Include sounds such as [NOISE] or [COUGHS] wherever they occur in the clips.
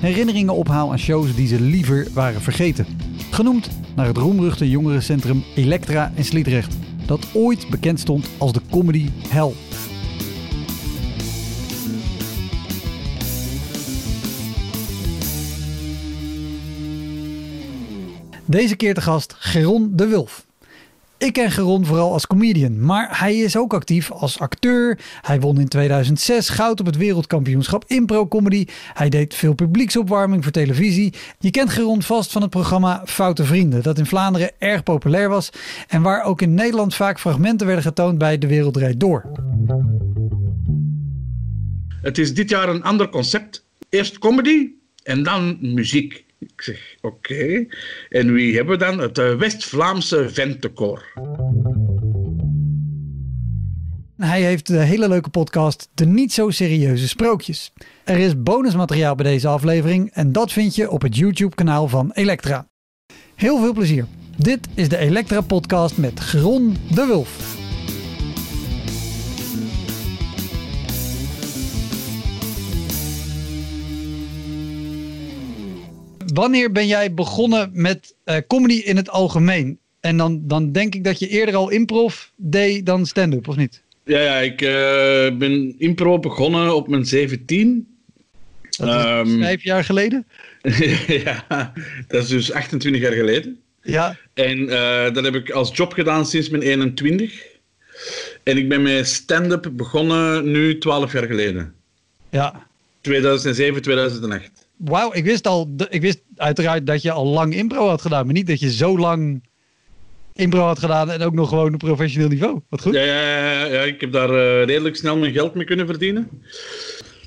herinneringen ophaal aan shows die ze liever waren vergeten. Genoemd naar het roemruchte jongerencentrum Elektra in Sliedrecht, dat ooit bekend stond als de comedy hell. Deze keer te gast Geron de Wulf. Ik ken Geron vooral als comedian, maar hij is ook actief als acteur. Hij won in 2006 goud op het wereldkampioenschap impro comedy. Hij deed veel publieksopwarming voor televisie. Je kent Geron vast van het programma Foute Vrienden, dat in Vlaanderen erg populair was en waar ook in Nederland vaak fragmenten werden getoond bij De Wereld Rijd Door. Het is dit jaar een ander concept. Eerst comedy en dan muziek. Ik zeg, oké. En wie hebben we dan? Het eh, West-Vlaamse Ventekoor. Hij heeft de hele leuke podcast De Niet Zo Serieuze Sprookjes. Er is bonusmateriaal bij deze aflevering en dat vind je op het YouTube-kanaal van Elektra. Heel veel plezier. Dit is de Elektra Podcast met Gron de Wulf. Wanneer ben jij begonnen met eh, comedy in het algemeen? En dan, dan denk ik dat je eerder al improv deed dan stand-up, of niet? Ja, ja ik eh, ben impro begonnen op mijn 17. Dat is Ehm, vijf jaar geleden? [LAUGHS] ja, dat is dus 28 jaar geleden. Ja. En eh, dat heb ik als job gedaan sinds mijn 21. En ik ben met stand-up begonnen nu 12 jaar geleden. Ja. 2007, 2008. Wauw, ik wist al, ik wist uiteraard dat je al lang impro had gedaan, maar niet dat je zo lang impro had gedaan en ook nog gewoon op professioneel niveau. Wat goed. Ja, ja, ja, ik heb daar eh, redelijk snel mijn geld mee kunnen verdienen.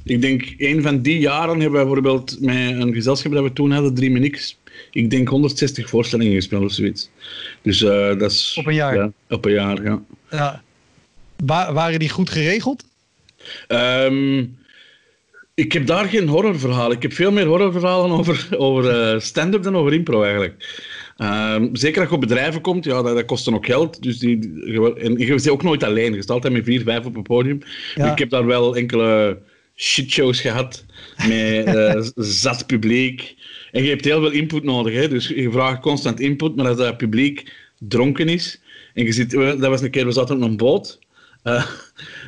Ik denk, een van die jaren hebben we bijvoorbeeld met een gezelschap dat we toen hadden, Drie Minix, ik denk 160 voorstellingen gespeeld of zoiets. Dus eh, dat is... Op een jaar? Ja, op een jaar, ja. Ja. Wa- waren die goed geregeld? Ehm, ik heb daar geen horrorverhalen. Ik heb veel meer horrorverhalen over, over eh, stand-up dan over impro eigenlijk. Ehm, zeker als je op bedrijven komt, ja, dat, dat kost dan ook geld. Dus die, die- en je bent ook nooit alleen. Je staat altijd met vier, vijf op een podium. Ja. Ik heb daar wel enkele shitshows gehad met eh, [LAUGHS] zat publiek. En je hebt heel veel input nodig. Hè? Dus je vraagt constant input, maar als dat publiek dronken is... En je zit, dat was een keer, we zaten op een boot... Eh,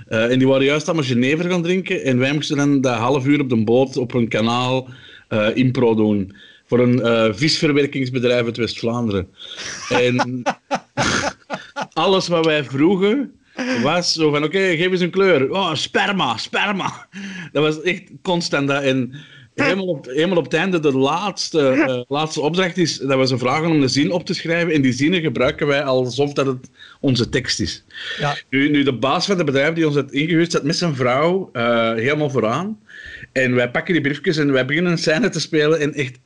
eh, en die waren juist allemaal Genever gaan drinken. En wij moesten dan dat half uur op de boot op een kanaal eh, impro doen. Voor een eh, visverwerkingsbedrijf uit West-Vlaanderen. En [LAUGHS] alles wat wij vroegen was zo van: oké, geef eens een kleur. Oh, sperma, sperma. Dat was echt constant. Dat. En helemaal op, helemaal op het einde, de laatste, eh, laatste opdracht is dat we ze vragen om de zin op te schrijven. En die zinnen gebruiken wij alsof dat het onze tekst is. Ja. Nu, nu de baas van het bedrijf die ons had ingehuurd, zat met zijn vrouw eh, helemaal vooraan. En wij pakken die briefjes en wij beginnen een scène te spelen. En echt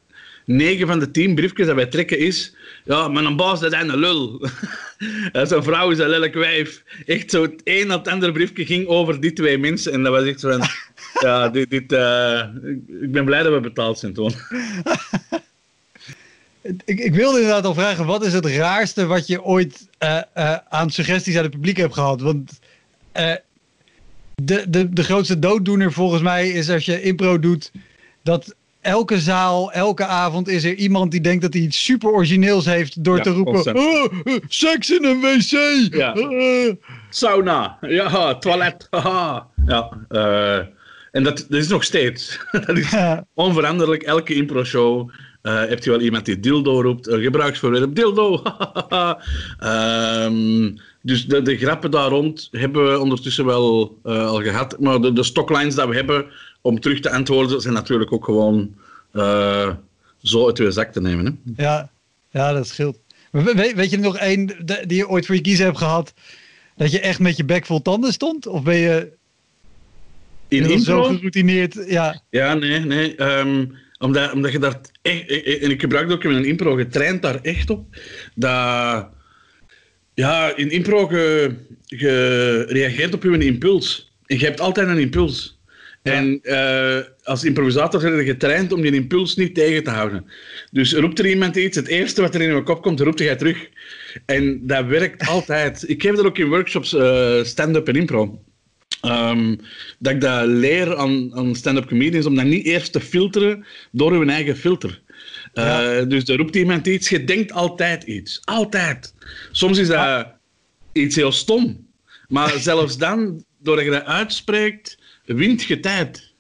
9 van de 10 briefjes dat wij trekken is... Ja, mijn baas, dat is een lul. [LAUGHS] En zijn vrouw is een lelijk wijf. Echt zo, het een op het andere briefje ging over die twee mensen. En dat was echt zo van... ja, dit... dit eh, ik ben blij dat we betaald zijn, toen. [LAUGHS] Ik, ik wilde inderdaad al vragen, wat is het raarste wat je ooit eh, eh, aan suggesties uit het publiek hebt gehad? Want de, de, de grootste dooddoener volgens mij is als je impro doet, dat elke zaal, elke avond is er iemand die denkt dat hij iets super origineels heeft door Ja, te roepen. "Oh, seks in een wc! Ja. Eh." Sauna. Ja, toilet. Haha. [LAUGHS] Ja. eh, en dat, dat is nog steeds. [LAUGHS] dat is onveranderlijk. Elke impro-show Uh, heb je wel iemand die dildo roept? Uh, gebruiksvoorwerp dildo. um, [LAUGHS] dus de, de, grappen daar rond hebben we ondertussen wel uh, al gehad. Maar de, de stocklines dat we hebben om terug te antwoorden zijn natuurlijk ook gewoon zo uit je zak te nemen. Hè? Ja, ja, dat scheelt. Weet, weet je nog één die je ooit voor je kiezen hebt gehad? Dat je echt met je bek vol tanden stond? Of ben je in impro? zo geroutineerd? Ja, ja nee, nee. Um, omdat, omdat je daar echt... En ik gebruik ook in een impro, getraind daar echt op. Dat... Ja, in impro, je, je reageert op je impuls. En je hebt altijd een impuls. En uh, als improvisator zijn je getraind om die impuls niet tegen te houden. Dus roept er iemand iets, het eerste wat er in je kop komt, roept jij terug. En dat werkt [LAUGHS] altijd. Ik geef dat ook in workshops uh, stand-up en impro. Um, dat ik dat leer aan, aan stand-up comedians om dat niet eerst te filteren door hun eigen filter. Uh, Dus er roept iemand iets, je denkt altijd iets. Altijd. Soms is dat iets heel stom. Maar [LAUGHS] zelfs dan, doordat je dat uitspreekt, wint je tijd.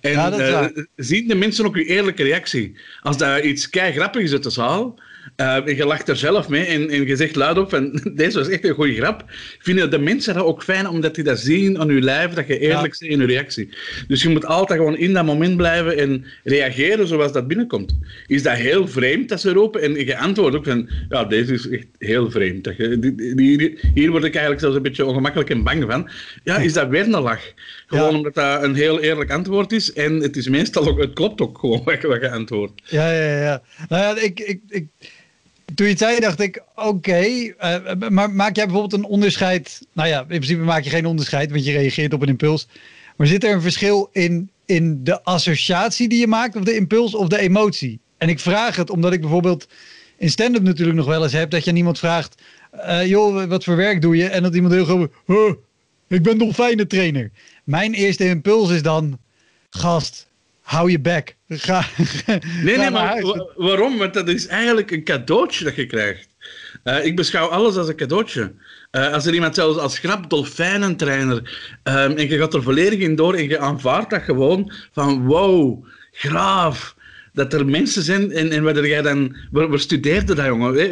En ja, uh, zien de mensen ook je eerlijke reactie. Als daar iets kei grappig is uit de zaal, uh, je lacht er zelf mee en, en je zegt luidop van [LAUGHS] deze was echt een goede grap. Vinden de mensen dat ook fijn omdat die dat zien aan je lijf, dat je eerlijk bent in je reactie. Dus je moet altijd gewoon in dat moment blijven en reageren zoals dat binnenkomt. Is dat heel vreemd dat ze roepen? En je antwoordt ook van ja, deze is echt heel vreemd. Dat je, die, die, hier word ik eigenlijk zelfs een beetje ongemakkelijk en bang van. Ja, is dat weer een lach? Gewoon omdat dat een heel eerlijk antwoord is en het is meestal ook, het klopt ook gewoon wat je antwoordt. Ja, ja, ja. Nou ja, ik, ik, ik toen je het zei, dacht ik, oké, uh, maar maak jij bijvoorbeeld een onderscheid? Nou ja, in principe maak je geen onderscheid, want je reageert op een impuls. Maar zit er een verschil in, in de associatie die je maakt, of de impuls of de emotie? En ik vraag het omdat ik bijvoorbeeld in stand-up natuurlijk nog wel eens heb dat je iemand vraagt, uh, joh, wat voor werk doe je? En dat iemand heel gewoon, ik ben dolfijnentrainer. Mijn eerste impuls is dan, gast, hou je bek. Ga, nee, nee, maar waarom? Want dat is eigenlijk een cadeautje dat je krijgt. Uh, ik beschouw alles als een cadeautje. Uh, als er iemand zelfs als grap dolfijnentrainer um, en je gaat er volledig in door en je aanvaardt dat gewoon van wow, graaf dat er mensen zijn en, en waar jij dan, waar, waar studeerde dat jongen?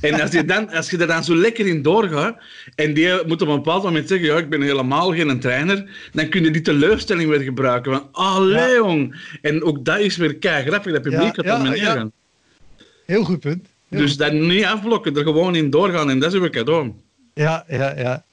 En als je, dan, als je er dan zo lekker in doorgaat en die moet op een bepaald moment zeggen, ja, ik ben helemaal geen trainer, dan kun je die teleurstelling weer gebruiken van, allee ja. jong. En ook dat is weer kei grappig, dat publiek gaat ja, ja. Heel goed punt. dus dat niet afblokken, er gewoon in doorgaan en dat is weer cadeau. Ja, ja, ja.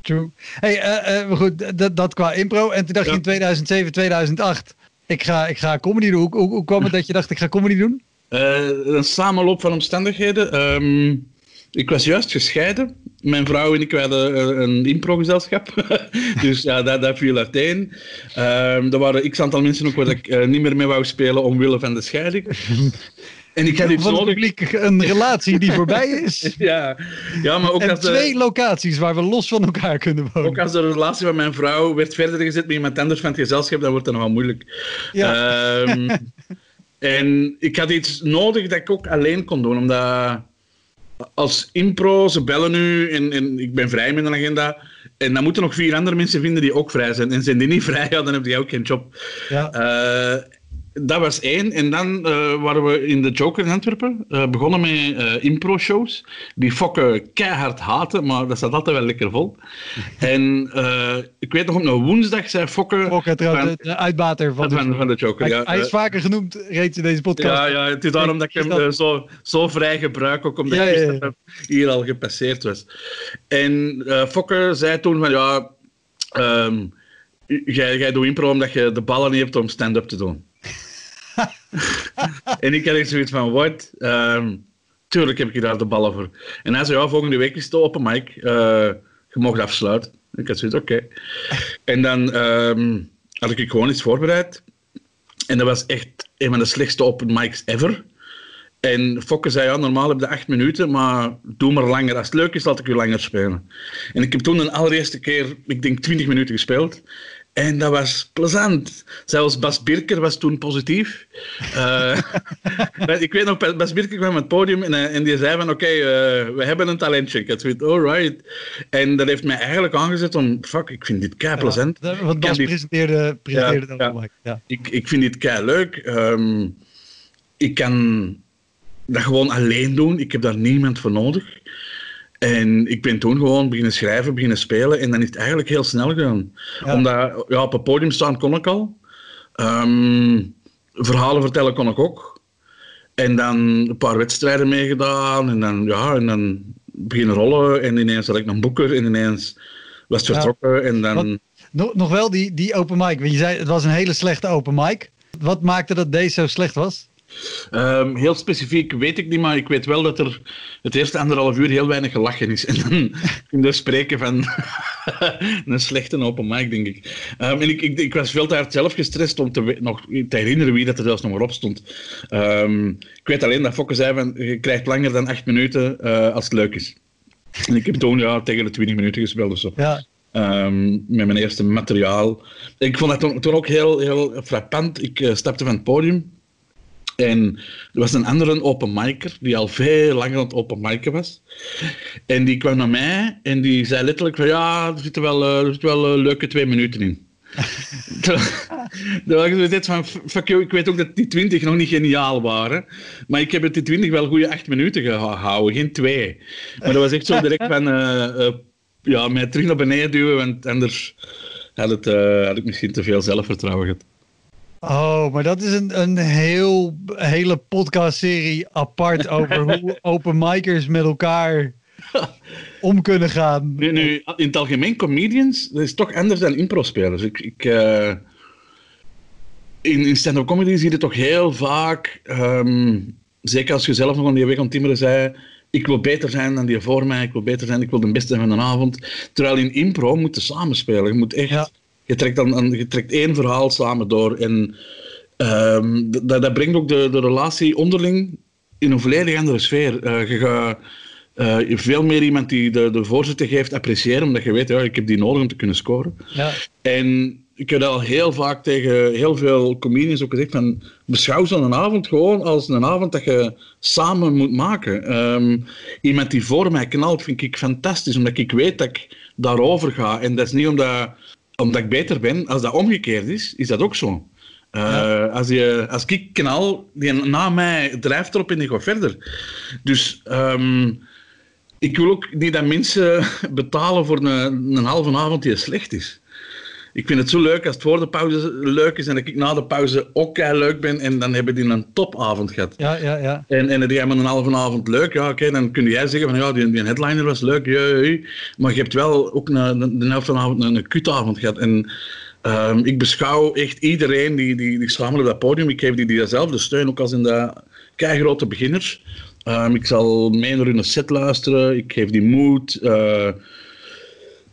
True. Hey, uh, uh, goed, dat, dat qua impro. En toen dacht je in 2007, 2008 ik ga, ik ga comedy doen. Hoe, hoe, kwam het dat je dacht, ik ga comedy doen? Uh, een samenloop van omstandigheden. Um, ik was juist gescheiden. Mijn vrouw en ik hadden eh, een improgezelschap. [LAUGHS] dus ja, dat, dat viel uiteen. Um, er waren x aantal mensen ook waar ik uh, niet meer mee wou spelen omwille van de scheiding. [LAUGHS] En ik iets van nodig. Een relatie die voorbij is. [LAUGHS] ja. ja, maar ook en als twee locaties waar we los van elkaar kunnen wonen. Ook als de relatie van mijn vrouw werd verder gezet met iemand anders van het gezelschap, dan wordt het nog wel moeilijk. Ja. Um, [LAUGHS] en ik had iets nodig dat ik ook alleen kon doen, omdat als impro, ze bellen nu en, en ik ben vrij met een agenda. En dan moeten nog vier andere mensen vinden die ook vrij zijn. En zijn die niet vrij, ja, dan heb je ook geen job. Ja. Uh, dat was één. En dan uh, waren we in de Joker in Antwerpen. Uh, begonnen met uh, impro-shows. Die fokken keihard haten, maar dat staat altijd wel lekker vol. [LAUGHS] en ik weet nog op een woensdag zei fokken... Fokke, de, de uitbater van, van, de, van de Joker. Hij, ja. hij is vaker genoemd reeds in deze podcast. Ja, ja het is daarom dat ik hem zo, zo vrij gebruik, ook omdat ja, ja, ja. hier al gepasseerd was. En Fokke zei toen van ja... Um, jij, jij doet impro omdat je de ballen niet hebt om stand-up te doen. [LAUGHS] en ik had echt zoiets van, wat? Um, tuurlijk heb ik daar de ballen voor. En hij zei, ja, volgende week is het open mic. Uh, je mag afsluiten. Ik had zoiets, oké. En dan um, had ik gewoon iets voorbereid. En dat was echt een van de slechtste open mics ever. En Fokke zei, ja, normaal heb je acht minuten, maar doe maar langer. Als het leuk is, laat ik u langer spelen. En ik heb toen een allereerste keer, ik denk twintig minuten gespeeld. En dat was plezant. Zelfs Bas Birker was toen positief. [LAUGHS] Uh, ik weet nog, Bas Birker kwam op het podium en, eh, en die zei van oké, okay, uh, we hebben een talentje. Ik had zoiets, alright. En dat heeft mij eigenlijk aangezet om, fuck, ik vind dit kei plezant. Ja, want Bas presenteerde, presenteerde ja, dat ja. ja. Ik, ik vind dit kei leuk. Um, ik kan dat gewoon alleen doen. Ik heb daar niemand voor nodig. En ik ben toen gewoon beginnen schrijven, beginnen spelen. En dan is het eigenlijk heel snel gegaan. Ja. Omdat ja, op het podium staan kon ik al. Ehm, verhalen vertellen kon ik ook. En dan een paar wedstrijden meegedaan. En dan, ja, en dan beginnen rollen. En ineens had ik een boeker. En ineens was het Ja. vertrokken. En dan... Wat- Nog, nog wel die, die open mic. Want je zei het was een hele slechte open mic. Wat maakte dat deze zo slecht was? Ehm, heel specifiek weet ik niet, maar ik weet wel dat er het eerste anderhalf uur heel weinig gelachen is. [LAUGHS] En dan kun je spreken van [LAUGHS] een slechte open mic, denk ik. Ehm, en ik, ik, ik was veel te hard zelf gestrest om te, nog te herinneren wie dat er zelfs nog maar op stond. Ehm, ik weet alleen dat Fokke zei van, je krijgt langer dan acht minuten eh, als het leuk is. En ik heb toen ja, tegen de 20 minuten gespeeld of zo. Ja, met mijn eerste materiaal. Ik vond dat toen, toen ook heel, heel frappant. Ik eh, stapte van het podium en er was een andere open micer die al veel langer aan het open micen was. En die kwam naar mij en die zei letterlijk van ja, er zitten wel, eh, er zitten wel eh, leuke twee minuten in. [LAUGHS] Toen was ik zoiets van, fuck you, ik weet ook dat die 20 nog niet geniaal waren. Maar ik heb het die 20 wel goede 8 minuten gehouden, geen twee. Maar dat was echt zo direct van, eh, ja, mij terug naar beneden duwen, want anders had, het, had ik misschien te veel zelfvertrouwen gehad. Oh, maar dat is een, een heel, hele podcastserie apart [LAUGHS] over hoe open micers met elkaar om kunnen gaan. Nu, nu, in het algemeen, comedians, dat is toch anders dan impro-spelers. Ik, ik, eh, in in stand-up comedy zie je toch heel vaak, ehm, zeker als je zelf nog aan die weg aan timmeren zei, ik wil beter zijn dan die voor mij, ik wil beter zijn, ik wil de beste zijn van de avond. Terwijl in impro moet je samenspelen. Je moet echt, Ja. Je, trekt dan, een- je trekt één verhaal samen door. En ehm, dat, dat brengt ook de, de relatie onderling in een volledig andere sfeer. Eh, je gaat eh, veel meer iemand die de, de voorzitter geeft appreciëren, omdat je weet, ja, ik heb die nodig om te kunnen scoren. Ja, En ik heb dat al heel vaak tegen heel veel comedians ook gezegd, van, beschouw zo'n avond gewoon als een avond dat je samen moet maken. Ehm, iemand die voor mij knalt, vind ik fantastisch, omdat ik weet dat ik daarover ga. En dat is niet omdat, omdat ik beter ben. Als dat omgekeerd is, is dat ook zo. Eh, Ja. als, je, als ik knal, die na mij drijft erop en die gaat verder. Dus ehm, ik wil ook niet dat mensen [LAUGHS] betalen voor een, een halve avond die slecht is. Ik vind het zo leuk als het voor de pauze leuk is en dat ik na de pauze ook leuk ben en dan hebben die een topavond gehad. ja, ja. ja. En, en heb jij maar een halve avond leuk, ja oké, dan kun jij zeggen van ja, die, die headliner was leuk, jee, maar je hebt wel ook een, de, de helft van de avond een, een kutavond gehad. En ehm, ik beschouw echt iedereen die, die, die samen op dat podium, ik geef die, die dezelfde steun, ook als in de keigrote beginners. Ehm, ik zal mee naar hun set luisteren, ik geef die moed. eh,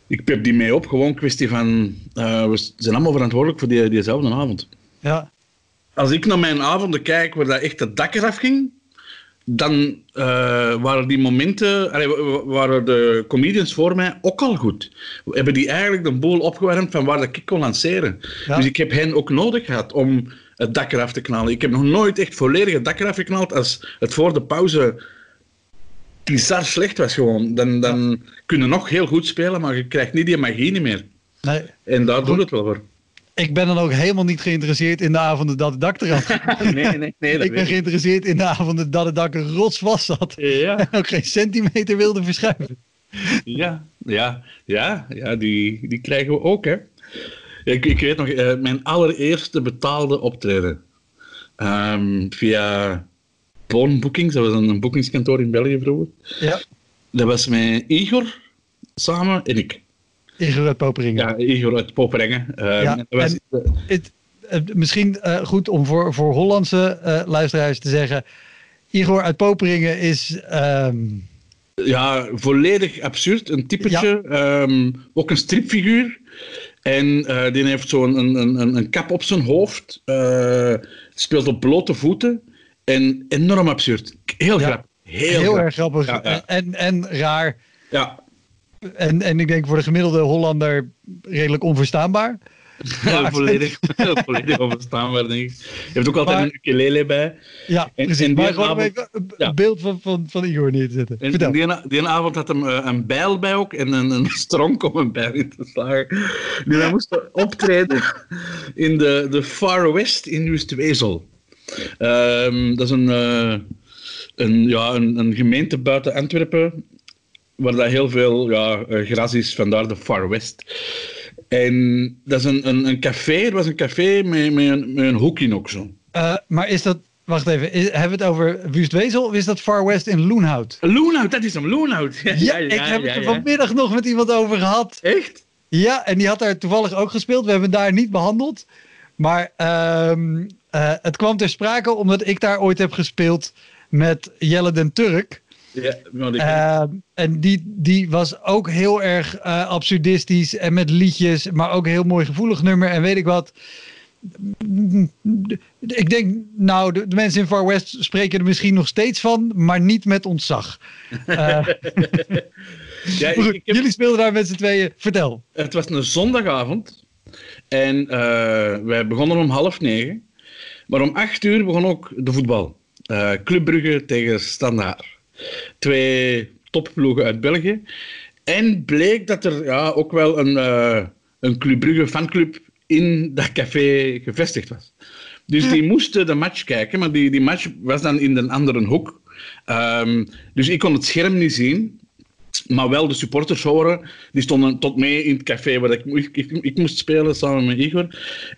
ik pep die mee op, gewoon kwestie van, eh, we zijn allemaal verantwoordelijk voor die, diezelfde avond ja. als ik naar mijn avonden kijk waar dat echt het dak eraf ging, dan eh, waren die momenten, allee, wa- wa- waren de comedians voor mij ook al goed. We hebben die eigenlijk de boel opgewarmd van waar dat ik kon lanceren. Ja. Dus ik heb hen ook nodig gehad om het dak eraf te knallen. Ik heb nog nooit echt volledig het dak eraf geknald als het voor de pauze bizar slecht was gewoon. Dan, dan kun je nog heel goed spelen, maar je krijgt niet die magie niet meer. Nee. En daar doet het wel voor. Ik ben dan ook helemaal niet geïnteresseerd in de avonden dat het dak eraf [LAUGHS] ging. Nee, nee, nee. dat Ik ben geïnteresseerd in de avonden dat het dak rotsvast zat. Ja. En [LAUGHS] ook geen centimeter wilde verschuiven. Ja, ja, ja, ja die, die krijgen we ook, hè. Ik, ik weet nog, eh, mijn allereerste betaalde optreden. Ehm, via Boon Bookings, dat was een, boekingskantoor in België vroeger. Ja. Dat was met Igor samen en ik. Igor uit Poperingen. Ja, Igor uit Poperingen. Ehm, Ja, dat was, Het, eh, misschien eh, goed om voor, voor Hollandse eh, luisteraars te zeggen. Igor uit Poperingen is. ehm, ja, volledig absurd. Een typetje. ehm, ook een stripfiguur. En eh, die heeft zo'n een, een, een, een kap op zijn hoofd. eh, speelt op blote voeten. En enorm absurd. Heel Ja. grappig. Heel, erg grappig Ja, ja. En, en raar. Ja, En, en ik denk voor de gemiddelde Hollander redelijk onverstaanbaar. [LAUGHS] volledig, volledig onverstaanbaar, denk ik. Je hebt ook altijd Maar- een ukulele bij. Ja, En- precies. en die maar gewoon avond- even een ja. beeld van, van, van Igor neer te zetten. En die, die avond had hem eh, een bijl bij ook en een, een [LAUGHS] stronk om een bijl in te slagen. Dus hij moest optreden in de, de Far West in Westwezel. Ehm, dat is een, eh, een, ja, een, een gemeente buiten Antwerpen, waar dat heel veel ja, eh, gras is, vandaar de Far West. En dat is een, een, een café, er was een café met, met, een, met een hoekje ook zo. Uh, maar is dat, wacht even, is, hebben we het over Wustwezel of is dat Far West in Loenhout? Loenhout, dat is hem, Loenhout. [LAUGHS] Ja, ja, ja ik heb het er vanmiddag nog met iemand over gehad. Echt? Ja, en die had daar toevallig ook gespeeld. We hebben daar niet behandeld. Maar uh, uh, het kwam ter sprake omdat ik daar ooit heb gespeeld met Jelle den Turk. Ja, uh, en die, die was ook heel erg uh, absurdistisch en met liedjes, maar ook een heel mooi gevoelig nummer en weet ik wat. Ik denk, nou, de, de, mensen in Far West spreken er misschien nog steeds van, maar niet met ontzag. Uh, [LAUGHS] ja, goed, heb... Jullie speelden daar met z'n tweeën. Vertel. Het was een zondagavond en wij begonnen om half negen. Maar om acht uur begon ook de voetbal. Uh, Club Brugge tegen Standaard. Twee topploegen uit België. En bleek dat er ja, ook wel een, uh, een Club Brugge fanclub in dat café gevestigd was. Dus die moesten de match kijken, maar die, die match was dan in een andere hoek. Um, dus ik kon het scherm niet zien maar wel de supporters horen. Die stonden tot mee in het café waar ik, ik, ik, moest spelen samen met Igor.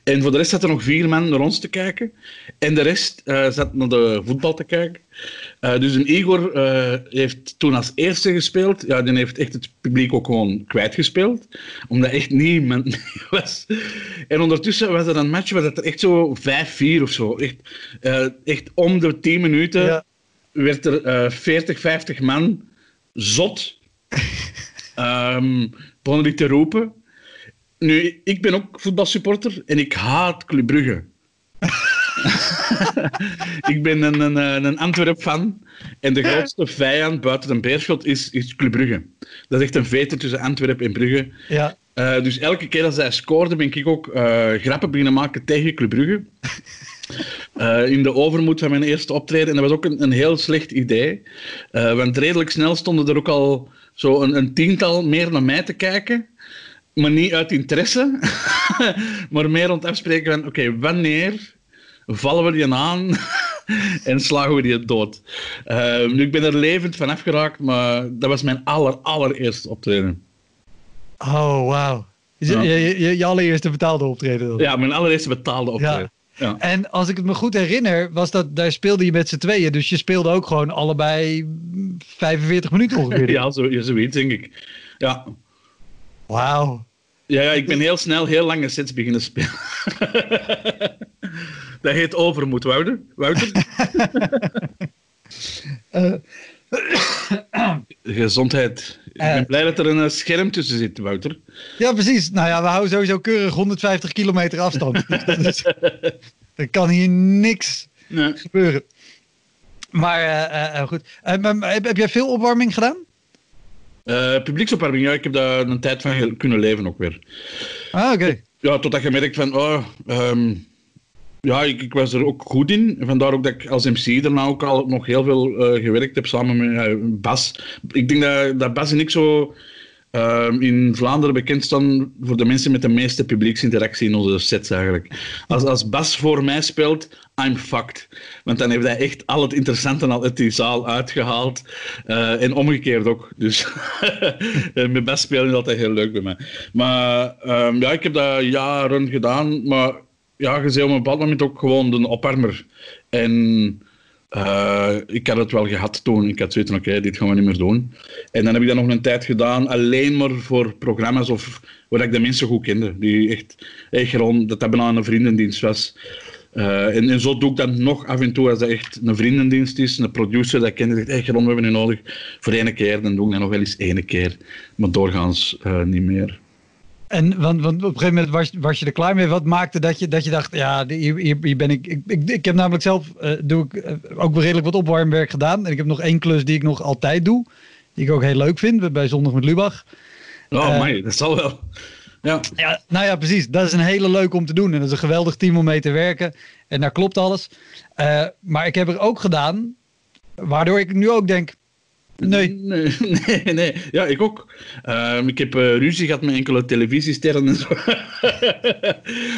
En voor de rest zaten er nog vier man naar ons te kijken. En de rest uh, zat naar de voetbal te kijken. Uh, dus een Igor uh, heeft toen als eerste gespeeld. Ja, die heeft echt het publiek ook gewoon kwijtgespeeld. Omdat echt niemand [LAUGHS] was. En ondertussen was er een match waar het er echt zo 5-4 of zo. Echt, echt om de 10 minuten ja. werd er 40, 50 man zot um, begonnen die te roepen. Nu, ik ben ook voetbalsupporter en ik haat Club Brugge. [LAUGHS] ik ben een, een, een Antwerp-fan en de grootste vijand buiten een beerschot is, is Club Brugge. Dat is echt een vete tussen Antwerpen en Brugge. Ja. Uh, dus elke keer als hij scoorde, ben ik ook uh, grappen beginnen maken tegen Club Brugge. Uh, in de overmoed van mijn eerste optreden. En dat was ook een, een heel slecht idee. want redelijk snel stonden er ook al zo een, een tiental meer naar mij te kijken. Maar niet uit interesse, [LAUGHS] maar meer om te afspreken van: oké, wanneer vallen we die aan [LAUGHS] en slagen we die dood? Uh, nu, ik ben er levend van afgeraakt, maar dat was mijn aller, allereerste optreden. Oh, wauw. Ja. Je, je, je, allereerste betaalde optreden? Dan. Ja, mijn allereerste betaalde optreden. Ja. Ja. En als ik het me goed herinner, was dat, daar speelde je met z'n tweeën. Dus je speelde ook gewoon allebei 45 minuten ongeveer. [LAUGHS] ja, zo, zoiets denk ik. Ja. Wauw. Ja, ja, ik ben heel snel heel lange sets beginnen spelen. [LAUGHS] dat heet overmoed, Wouter. Wouter? uh, [LAUGHS] [COUGHS] Gezondheid. Ik ben uh, blij dat er een eh, scherm tussen zit, Wouter. Ja, precies. Nou ja, we houden sowieso keurig 150 kilometer afstand. [LAUGHS] dus er kan hier niks nee. gebeuren. Maar uh, uh, goed. heb, heb jij veel opwarming gedaan? publieksopwarming, ja. Ik heb daar een tijd van kunnen leven ook weer. Ah, oké. Okay. Ja, totdat je merkt van... Oh, um, ja, ik, ik, was er ook goed in. Vandaar ook dat ik als MC daarna ook al nog heel veel uh, gewerkt heb samen met uh, Bas. Ik denk dat, dat Bas en ik zo uh, in Vlaanderen bekend staan voor de mensen met de meeste publieksinteractie in onze sets eigenlijk. Als, als Bas voor mij speelt, I'm fucked. Want dan heeft hij echt al het interessante al uit die zaal uitgehaald. En omgekeerd ook. Dus [LAUGHS] met Bas spelen is altijd heel leuk bij mij. Maar um, ja, ik heb dat jaren gedaan, maar ja, je zei op een bepaald moment ook gewoon een opwarmer. En uh, ik had het wel gehad toen. Ik had zoiets oké, dit gaan we niet meer doen. En dan heb ik dat nog een tijd gedaan, alleen maar voor programma's of waar ik de mensen goed kende. Die echt, echt gewoon, dat dat bijna een vriendendienst was. Uh, en, en, zo doe ik dat nog af en toe als dat echt een vriendendienst is, een producer dat kent, zegt, hey, Geron, we hebben nu nodig voor één keer. Dan doe ik dat nog wel eens één keer, maar doorgaans uh, niet meer. En want, want op een gegeven moment was, was je er klaar mee. Wat maakte dat je, dat je dacht, ja, hier, hier, ben ik. Ik, ik. ik heb namelijk zelf uh, doe ik, uh, ook redelijk wat opwarmwerk gedaan. En ik heb nog één klus die ik nog altijd doe. Die ik ook heel leuk vind, bij Zondag met Lubach. Oh, uh, man, dat zal wel. Ja. ja, nou ja, precies. Dat is een hele leuk om te doen. En dat is een geweldig team om mee te werken. En daar klopt alles. maar ik heb er ook gedaan, waardoor ik nu ook denk, [LAUGHS] Nee. Nee, nee. Ja, ik ook. Ehm, ik heb eh, ruzie gehad met enkele televisiesterren en zo. [LAUGHS]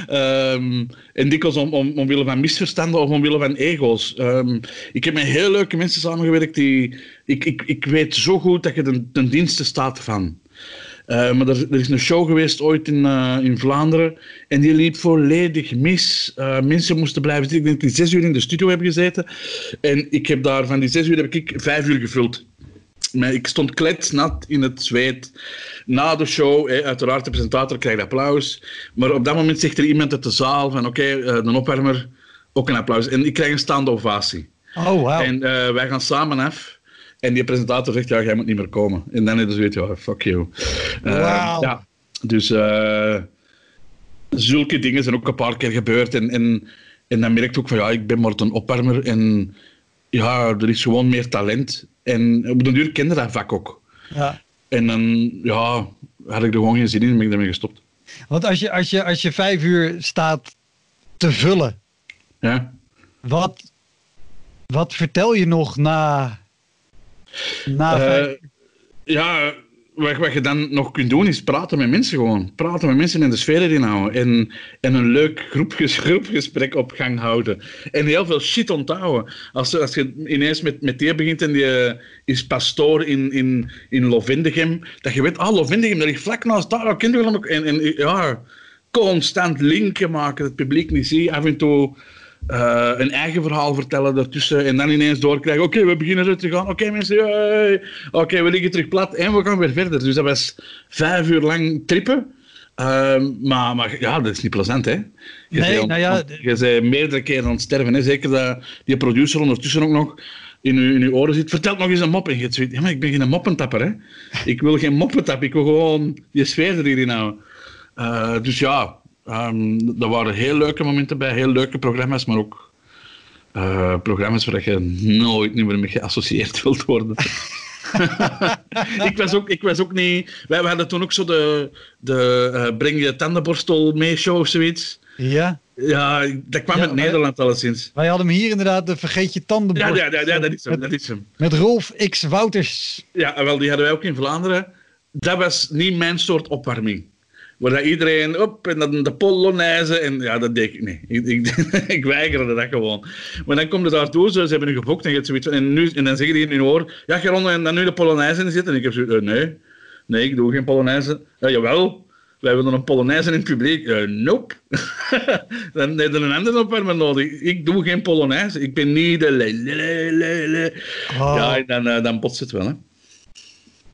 Ehm, en dikwijls om, om, omwille van misverstanden of omwille van ego's. Ehm, ik heb met heel leuke mensen samengewerkt die... Ik, ik, ik weet zo goed dat je ten, ten dienste staat van. Maar er, is een show geweest ooit in, uh, in Vlaanderen en die liep volledig mis. Mensen moesten blijven zitten. Ik denk dat die zes uur in de studio hebben gezeten. En ik heb daar van die zes uur heb ik vijf uur gevuld. Maar ik stond kletsnat in het zweet. Na de show, hè, uiteraard de presentator krijgt applaus. Maar op dat moment zegt er iemand uit de zaal van oké, okay, de opwarmer, ook een applaus. En ik krijg een staande ovatie. Oh, wow. En wij gaan samen af. En die presentator zegt, ja, jij moet niet meer komen. En dan is het ja, fuck you. Uh, wow. Ja, dus uh, zulke dingen zijn ook een paar keer gebeurd. En, en, en dan merk je ook van, ja, ik ben maar een opwarmer. En ja, er is gewoon meer talent. En op den duur kende dat vak ook. Ja. En dan, ja, had ik er gewoon geen zin in en ben ik daarmee gestopt. Want als je, als je, als je vijf uur staat te vullen, ja. wat, wat vertel je nog na na uh, ja, wat, wat, je dan nog kunt doen is praten met mensen gewoon. Praten met mensen in de sfeer erin houden. En, en een leuk groepges, groepgesprek op gang houden. En heel veel shit onthouden. Als, als je ineens met, met die begint en die is pastoor in, in, in Lovendegem, dat je weet, ah, Lovendegem, dat ligt vlak naast daar. Kinderen ook. En, en ja, constant linken maken, het publiek niet ziet. Af en toe uh, een eigen verhaal vertellen daartussen en dan ineens doorkrijgen. Oké, okay, we beginnen zo te gaan. Oké, okay, mensen, oké, okay, we liggen terug plat en we gaan weer verder. Dus dat was vijf uur lang trippen. Uh, maar, maar ja, dat is niet plezant, hè? Je nee, nou ja... Je zei meerdere keren aan het sterven, hè? Zeker dat die producer ondertussen ook nog in uw, in uw oren zit. Vertel nog eens een mop. En je ja, maar ik ben geen moppentapper, hè? Ik wil geen moppentap. Ik wil gewoon die sfeer er hierin houden. Uh, dus ja, Um, er waren heel leuke momenten bij, heel leuke programma's, maar ook uh, programma's waar je nooit meer mee geassocieerd [LAUGHS] wilt worden. [LAUGHS] ik, was ook, ik was ook niet. Wij, wij hadden toen ook zo de, de uh, Breng je tandenborstel mee show of zoiets. Ja. Ja, dat kwam Ja, uit wij- Nederland alleszins. Wij hadden hem hier inderdaad, de Vergeet je tandenborstel. Ja, ja, ja, ja, dat is hem. Dat is hem. Met Rolf X. Wouters. Ja, wel, die hadden wij ook in Vlaanderen. Dat was niet mijn soort opwarming. Waar dat iedereen op en dan de Polonaise en ja, dat deed ik niet. Ik, ik, [LAUGHS] ik weigerde dat gewoon. Maar dan komt het daartoe, ze, hebben nu geboekt en, je hebt zoiets van- en, nu, en dan zeggen die in hun oor, ja, Geron, en dan nu de Polonaise in zitten. En ik heb zoiets, eh, nee, nee, ik doe geen Polonaise. Ja, jawel, wij hebben een Polonaise in het publiek. Eh, nope. [LAUGHS] dan heb je een ander opwarmer nodig. Ik doe geen Polonaise. Ik ben niet de le, le, le, le, le. Oh. Ja, dan, eh, dan botst het wel, hè.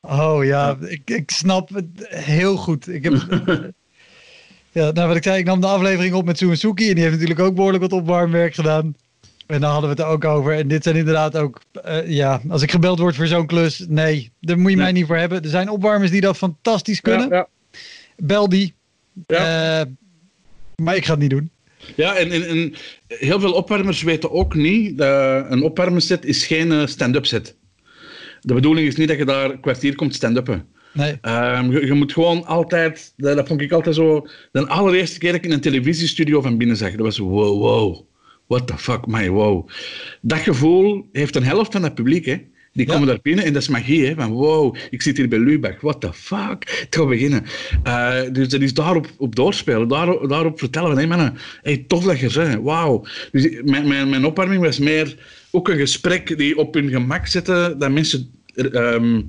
Oh ja, Ik, ik snap het heel goed. Ik heb, [LAUGHS] ja, nou, wat ik zei, ik nam de aflevering op met Suzuki en die heeft natuurlijk ook behoorlijk wat opwarmwerk gedaan. En daar hadden we het ook over. En dit zijn inderdaad ook, eh, ja, als ik gebeld word voor zo'n klus, nee, daar moet je mij niet voor hebben. Er zijn opwarmers die dat fantastisch kunnen. Ja, ja. Bel die. Ja. Eh, maar ik ga het niet doen. Ja, en, en, en heel veel opwarmers weten ook niet dat een opwarmerset is geen eh, stand-up set. De bedoeling is niet dat je daar een kwartier komt stand-uppen. Nee. Ehm, je, je moet gewoon altijd, dat, dat vond ik altijd zo, de allereerste keer dat ik in een televisiestudio van binnen zag, dat was wow, wow, what the fuck, my wow. Dat gevoel heeft een helft van het publiek, hè. Die Ja. komen daar binnen en dat is magie, hè. Van wow, ik zit hier bij Lubach, what the fuck. Het gaat beginnen. Eh, dus dat is daarop op doorspelen, daarop, daarop vertellen van, hé mannen, hey, tof dat je bent, wauw. Dus mijn, mijn, mijn opwarming was meer ook een gesprek die op hun gemak zette, dat mensen... ehm,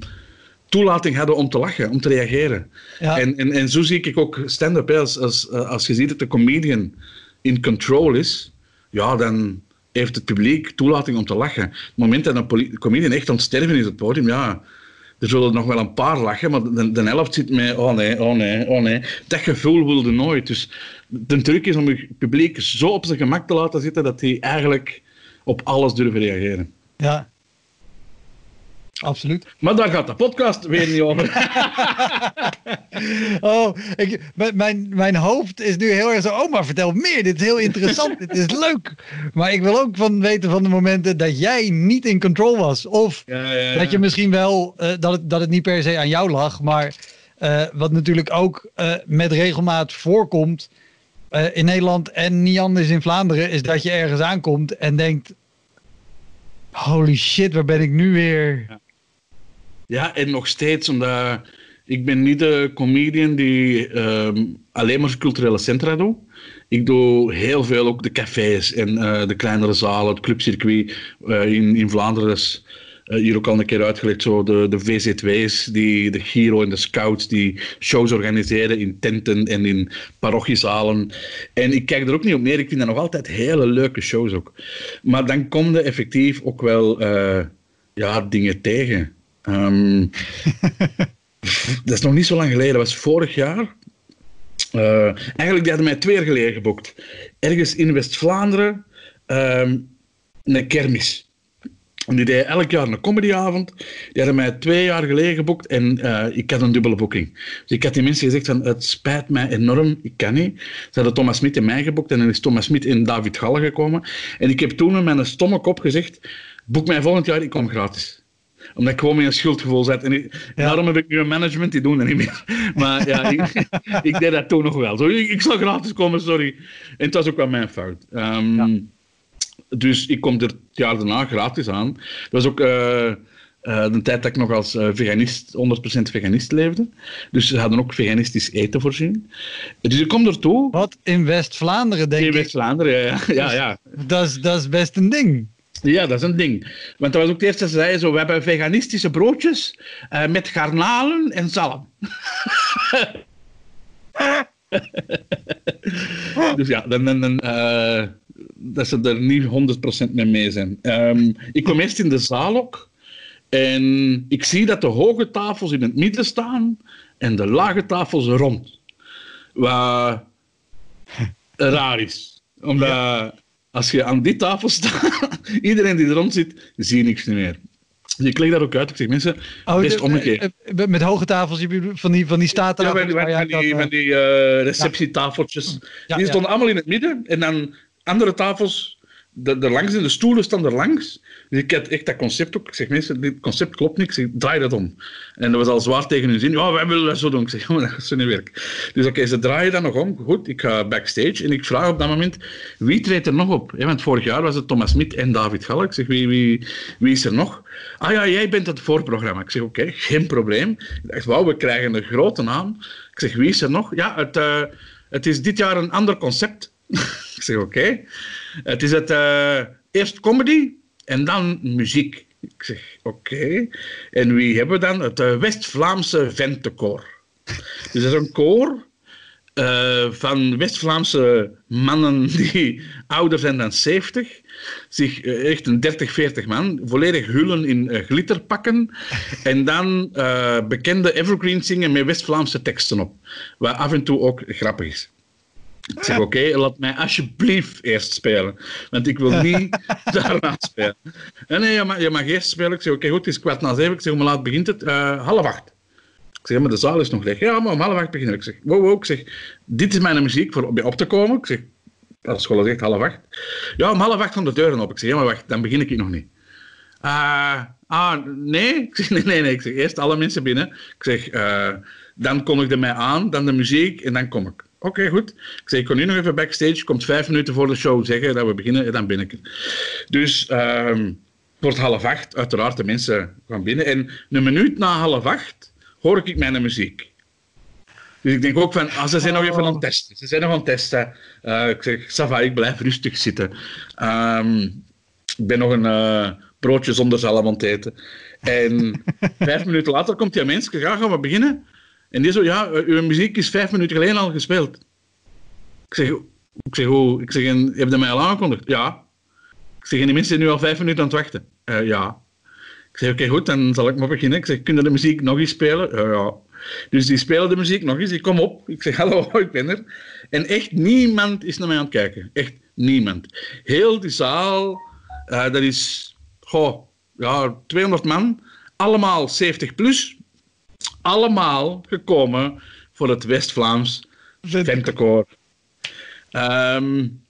toelating hadden om te lachen, om te reageren. Ja. En, en, en zo zie ik ook stand-up. Als, als, eh, als je ziet dat de comedian in control is, ja, dan heeft het publiek toelating om te lachen. Het moment dat een comedian echt aan het sterven is op het podium, ja, er zullen nog wel een paar lachen, maar de, de helft zit met oh nee, oh nee, oh nee. Dat gevoel wilde nooit. Dus de truc is om je publiek zo op zijn gemak te laten zitten dat die eigenlijk op alles durven reageren. Ja. Absoluut. Maar daar gaat de podcast weer niet over. [LAUGHS] Oh, ik, mijn- mijn, hoofd is nu heel erg zo. Oh, maar vertel meer. Dit is heel interessant. [LAUGHS] dit is leuk. Maar ik wil ook van weten van de momenten dat jij niet in control was. Of Ja, ja, ja. dat je misschien wel, eh, dat, het, dat het niet per se aan jou lag. Maar eh, wat natuurlijk ook eh, met regelmaat voorkomt in Nederland en niet anders in Vlaanderen. Is dat je ergens aankomt en denkt. Holy shit, waar ben ik nu weer? Ja. En nog steeds, omdat ik ben niet de comedian die ehm, alleen maar culturele centra doet. Ik doe heel veel ook de cafés en eh, de kleinere zalen, het clubcircuit uh, in, in Vlaanderen. Uh, hier ook al een keer uitgelegd, zo de, de VZW's, die, de Giro en de Scouts, die shows organiseren in tenten en in parochiezalen. En ik kijk er ook niet op neer, ik vind dat nog altijd hele leuke shows ook. Maar dan kom je effectief ook wel ja, dingen tegen. Um, dat is nog niet zo lang geleden, dat was vorig jaar. Uh, eigenlijk, die hadden mij twee jaar geleden geboekt. Ergens in West-Vlaanderen, um, een kermis. Die deed elk jaar een comedyavond. Die hadden mij twee jaar geleden geboekt en uh, ik had een dubbele boeking. Dus ik had die mensen gezegd van, het spijt mij enorm, ik kan niet. Ze hadden Thomas Smit in mij geboekt en dan is Thomas Smit in David Galle gekomen. En ik heb toen met mijn stomme kop gezegd, boek mij volgend jaar, ik kom gratis omdat ik gewoon een schuldgevoel zat. En ik, daarom heb ik nu een management, die doen dat niet meer. [LAUGHS] Maar ja, ik, ik, deed dat toen nog wel. Zo, ik, ik zal gratis komen, sorry. En het was ook wel mijn fout. Um, ja. Dus ik kom er het jaar daarna gratis aan. Dat was ook... Uh, uh, de tijd dat ik nog als uh, veganist, 100% veganist leefde. Dus ze hadden ook veganistisch eten voorzien. Dus ik kom ertoe. Wat? In West-Vlaanderen, denk ik? In West-Vlaanderen, ja. ja, ja. Dat, is, dat is best een ding. Ja, dat is een ding. Want dat was ook het eerste ze zeiden, zo, we hebben veganistische broodjes uh, met garnalen en zalm. [LAUGHS] dus ja, dan, dan, uh, dat ze er niet 100% mee mee zijn. Um, ik kom eerst in de zaal ook. En ik zie dat de hoge tafels in het midden staan en de lage tafels rond. Wat raar is. Omdat... als je aan die tafel staat, [LAUGHS] iedereen die er rond zit, zie je niks meer. Dus ik leg daar ook uit. Ik zeg, mensen, oh, best omgekeerd. Eh, met hoge tafels, van die, van die staattafels? Ja, van, die, van die uh, receptietafeltjes. Ja. die stonden allemaal in het midden. En dan andere tafels, de, langs in de stoelen staan er langs. Dus ik had echt dat concept ook. Ik zeg, mensen, dit concept klopt niet. Ik zeg, draai dat om. En dat was al zwaar tegen hun zin. Ja, wij willen dat zo doen. Ik zeg, [LAUGHS] dat zo niet werken. Dus oké, ze draaien dat nog om. Goed, ik ga backstage. En ik vraag op dat moment, wie treedt er nog op? want vorig jaar was het Thomas Smit en David Galk. Ik zeg, wie, wie, wie is er nog? Ah ja, jij bent het voorprogramma. Ik zeg, oké, geen probleem. Ik dacht, wauw, we krijgen een grote naam. Ik zeg, wie is er nog? Ja, het, uh, het is dit jaar een ander concept. Ik zeg, oké. Okay. Het is het uh, eerst comedy en dan muziek. Ik zeg, oké. En wie hebben we dan? Het uh, West-Vlaamse Ventekoor. Dus dat is een koor uh, van West-Vlaamse mannen [LAUGHS] die ouder zijn dan 70. Zich, uh, echt een 30, 40 man. Volledig hullen in glitterpakken. [LAUGHS] En dan bekende evergreen zingen met West-Vlaamse teksten op. Wat af en toe ook grappig is. Ik zeg, oké, laat mij alsjeblieft eerst spelen. Want ik wil niet daarna spelen. En nee, je mag, je mag eerst spelen. Ik zeg, oké, goed, het is kwart na zeven. Ik zeg, hoe laat begint het? Uh, half acht. Ik zeg, maar de zaal is nog leeg. Ja, maar om half acht beginnen. Ik zeg, wow, wow. Ik zeg, dit is mijn muziek voor op te komen. Ik zeg, als school zegt half acht. Ja, om half acht gaan de deuren op. Ik zeg, ja, maar wacht, dan begin ik nog niet. Uh, ah, nee? Ik zeg, nee, nee, nee. Ik zeg, eerst alle mensen binnen. Ik zeg, uh, dan kondigde mij aan, dan de muziek en dan kom ik. Oké, goed. Ik zei, ik kon nu nog even backstage. Komt vijf minuten voor de show zeggen dat we beginnen en dan ben ik. Dus um, wordt half acht, uiteraard, de mensen gaan binnen. En een minuut na half acht hoor ik mijn muziek. Dus ik denk ook van, ah, ze zijn nog even aan het testen. Ze zijn nog aan het testen. Uh, ik zeg, Sava, ik blijf rustig zitten. Um, ik ben nog een uh, broodje zonder zalm aan het eten. En [LAUGHS] vijf minuten later komt die mens, ja, gaan we beginnen? En die zo, ja, eh, uw muziek is vijf minuten geleden al gespeeld. Ik zeg, ik zeg, hoe? Ik zeg, en, heb je mij al aangekondigd? Ja. Ik zeg, en die mensen zijn nu al vijf minuten aan het wachten. Uh, ja. Ik zeg, oké, goed, dan zal ik maar beginnen. Ik zeg, kun je de muziek nog eens spelen? Uh, ja. Dus die spelen de muziek nog eens. Ik kom op. Ik zeg, hallo, [LAUGHS] ik ben er. En echt niemand is naar mij aan het kijken. Echt niemand. Heel die zaal, uh, dat is, goh, ja, 200 man. Allemaal 70 plus allemaal gekomen voor het West-Vlaams Ventekoor. Um,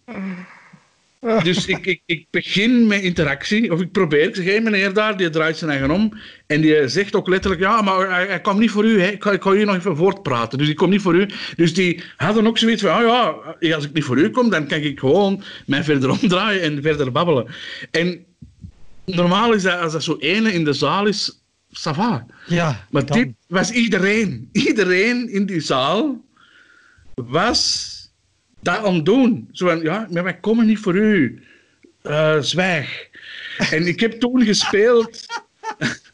dus ik, ik, ik, begin met interactie, of ik probeer. Ik zeg, hé meneer daar, die draait zijn eigen om. En die zegt ook letterlijk, ja, maar hij, hij kwam niet voor u. Hè. Ik, ga hier nog even voortpraten. Dus ik kom niet voor u. Dus die hadden ook zoiets van, oh ja, als ik niet voor u kom, dan kan ik gewoon mij verder [LAUGHS] omdraaien en verder babbelen. En normaal is dat, als dat zo ene in de zaal is, ça va. Ja, Maar dan- dit was iedereen. Iedereen in die zaal was dat aan het doen. Zo van, ja, maar wij komen niet voor u. Eh, zwijg. En ik heb toen gespeeld... [LAUGHS]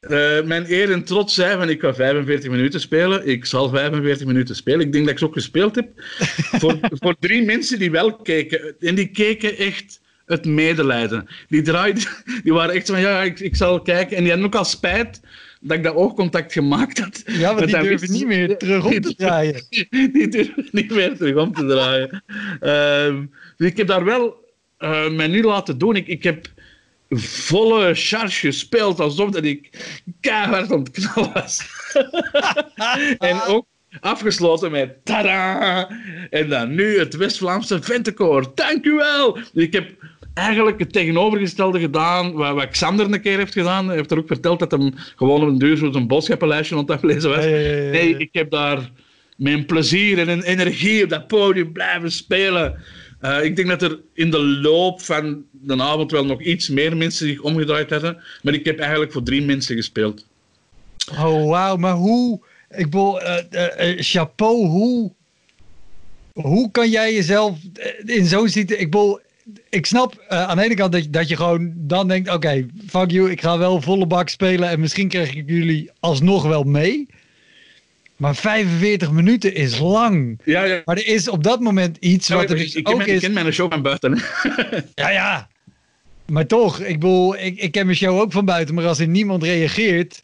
Eh, mijn eer en trots zei van ik ga 45 minuten spelen. Ik zal 45 minuten spelen. Ik denk dat ik ze ook gespeeld heb. voor, [LAUGHS] voor drie mensen die wel keken. En die keken echt het medelijden. Die draaiden, [LAUGHS] die waren echt van ja, ik, ik zal kijken. En die hadden ook al spijt dat ik dat oogcontact gemaakt had. Ja, want die durven niet meer terug om te draaien. Die durven niet meer terug om te draaien. Dus ik heb daar wel eh mij nu laten doen. Ik, ik heb volle charge gespeeld, alsof dat ik keihard aan het knallen was. [LAUGHS] en ook afgesloten met tada! En dan nu het West-Vlaamse Ventekoor. Dank u wel! Dus ik heb eigenlijk het tegenovergestelde gedaan wat, wat Xander een keer heeft gedaan. Hij heeft er ook verteld dat hij gewoon op een duur zo'n boodschappenlijstje aan het aflezen was. Nee, ik heb daar mijn plezier en een energie op dat podium blijven spelen. Eh, ik denk dat er in de loop van de avond wel nog iets meer mensen zich omgedraaid hadden. Maar ik heb eigenlijk voor drie mensen gespeeld. Oh, wauw. Maar hoe... Ik bedoel, eh, chapeau, hoe... Hoe kan jij jezelf in zo'n situatie... Ik bedoel, ik snap eh, aan de ene kant dat, je- dat je gewoon dan denkt... Oké, fuck you, ik ga wel volle bak spelen... en misschien krijg ik jullie alsnog wel mee. Maar 45 minuten is lang. Ja, ja. Maar er is op dat moment iets Ja, wat ik, er ik, dus ik ken ook mijn, ik is... ken mijn show van buiten. Ja, ja. Maar toch, ik bedoel, ik, ik ken mijn show ook van buiten, maar als er niemand reageert,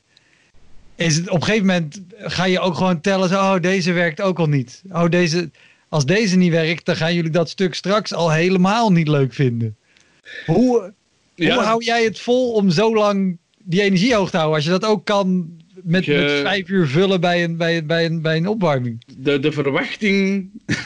is het op een gegeven moment ga je ook gewoon tellen, zo, oh, deze werkt ook al niet. Oh, deze, als deze niet werkt, dan gaan jullie dat stuk straks al helemaal niet leuk vinden. Hoe, Ja. hoe hou jij het vol om zo lang die energie hoog te houden? Als je dat ook kan met, Je- met vijf uur vullen bij een, bij, een- bij, een, bij een opwarming. de, de verwachting. [LAUGHS]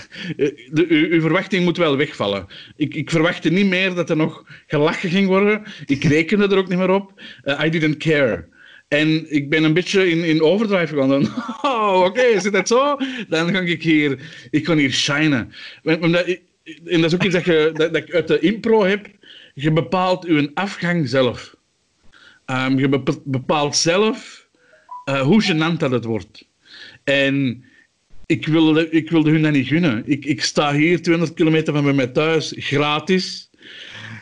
De, uw, uw verwachting moet wel wegvallen. Ik, ik verwachtte niet meer dat er nog gelachen ging worden. Ik rekende er ook niet meer op. Eh, I didn't care. En ik ben een beetje in, in overdrive gegaan. [LAUGHS] Oh, oké, zit dat zo? Dan ga ik hier, ik kan hier shinen. En dat is ook iets dat, je, dat, ik uit de impro heb. Je bepaalt je afgang zelf. Ehm, je bepa- bepaalt zelf eh, hoe gênant dat het wordt. En ik wilde, ik wilde hun dat niet gunnen. Ik, ik sta hier 200 kilometer van bij mij thuis, gratis.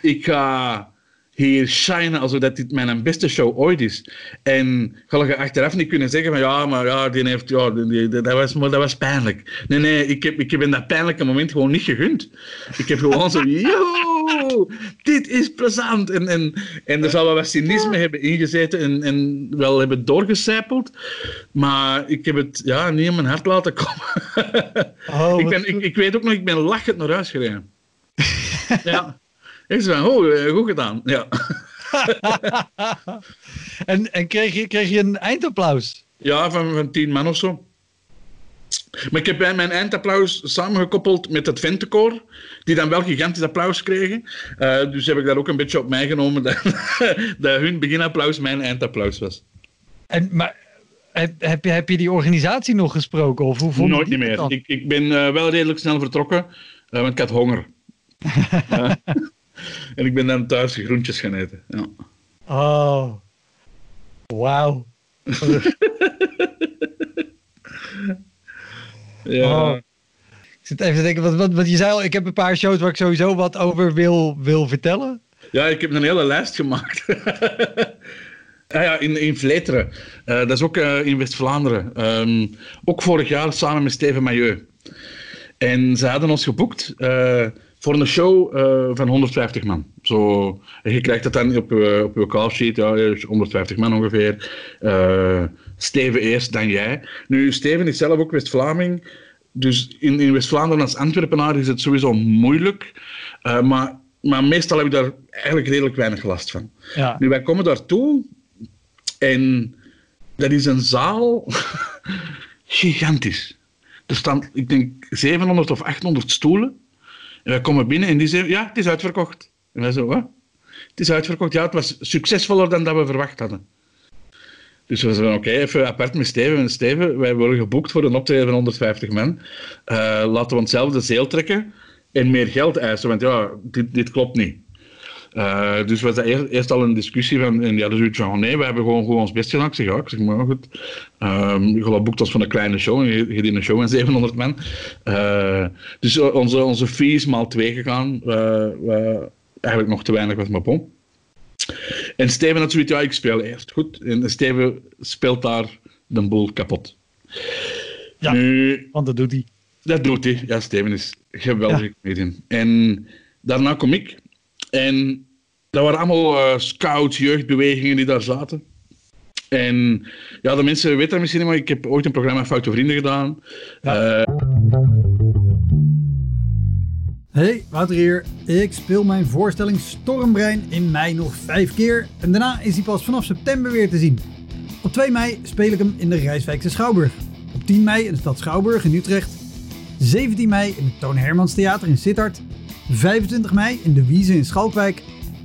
Ik ga hier shinen alsof dat dit mijn beste show ooit is. En ga je achteraf niet kunnen zeggen van ja, maar ja, die heeft, ja, die, dat, was, maar dat was pijnlijk. Nee, nee, ik heb, ik heb in dat pijnlijke moment gewoon niet gegund. Ik heb gewoon zo, [LAUGHS] yo, dit is plezant. En, en, en er zal wel wat cynisme hebben ingezeten en, en wel hebben doorgecijpeld. Maar ik heb het ja, niet in mijn hart laten komen. Oh, [LAUGHS] ik, ben, ik, ik weet ook nog, ik ben lachend naar huis gereden. [LAUGHS] ja. Ik zei van, oh, eh, goed gedaan. Ja. [LAUGHS] En, en kreeg, je, kreeg je een eindapplaus? Ja, van, van tien man of zo. Maar ik heb bij mijn eindapplaus samengekoppeld met het Ventekoor, die dan wel gigantisch applaus kregen. Eh, dus heb ik daar ook een beetje op mij genomen dat, [LAUGHS] dat hun beginapplaus mijn eindapplaus was. En, maar heb, heb, je, heb je die organisatie nog gesproken? Of hoe vond Nooit meer. Ik, ik ben eh, wel redelijk snel vertrokken, eh, want ik had honger. [LAUGHS] En ik ben dan thuis groentjes gaan eten. Ja. Oh, wauw. [LAUGHS] Ja. Oh. Ik zit even te denken, wat je zei al, ik heb een paar shows waar ik sowieso wat over wil, wil vertellen. Ja, ik heb een hele lijst gemaakt. [LAUGHS] Ah ja, in, in Vleteren. Eh, dat is ook eh, in West-Vlaanderen. Ehm, ook vorig jaar samen met Steven Mailleu. En ze hadden ons geboekt eh, voor een show eh, van 150 man. Zo, en je krijgt dat dan op je, op je callsheet, ja, er is 150 man ongeveer. Eh, Steven eerst, dan jij. Nu, Steven is zelf ook West-Vlaming. Dus in, in West-Vlaanderen als Antwerpenaar is het sowieso moeilijk. Eh, maar, maar meestal heb ik daar eigenlijk redelijk weinig last van. Ja. Nu, wij komen daartoe en dat is een zaal [LAUGHS] gigantisch. Er staan, ik denk, 700 of 800 stoelen. En wij komen binnen en die zeggen, ja, het is uitverkocht. En wij zo, wat? Het is uitverkocht. Ja, het was succesvoller dan dat we verwacht hadden. Dus we zeiden, oké, even apart met Steven. En Steven, wij worden geboekt voor een optreden van 150 man. Eh, laten we onszelf de zeel trekken en meer geld eisen, want ja, dit, dit klopt niet. Uh, dus was dat eerst, eerst, al een discussie van, en die hadden zoiets van, nee, we hebben gewoon, gewoon ons best gedaan. Ik zeg, ja, ik zeg, maar goed. Um, je geloof boekt ons van een kleine show, je, je een show met 700 man. Uh, dus onze, onze fee is maal twee gegaan, uh, eigenlijk nog te weinig was, maar bom. En Steven had zoiets, ja, ik speel eerst, goed. En Steven speelt daar de boel kapot. Ja, nu, want dat doet hij. Dat doet hij. Ja, Steven is geweldig ja. comedian. En daarna kom ik. En dat waren allemaal uh, scouts, jeugdbewegingen die daar zaten. En ja, de mensen weten dat misschien niet, maar ik heb ooit een programma Foute Vrienden gedaan. Ja. Uh... Hey, Wouter hier. Ik speel mijn voorstelling Stormbrein in mei nog vijf keer. En daarna is hij pas vanaf september weer te zien. Op 2 mei speel ik hem in de Rijswijkse Schouwburg. Op 10 mei in de stad Schouwburg in Utrecht. 17 mei in het Toon Hermans Theater in Sittard. 25 mei in de Wiese in Schalkwijk.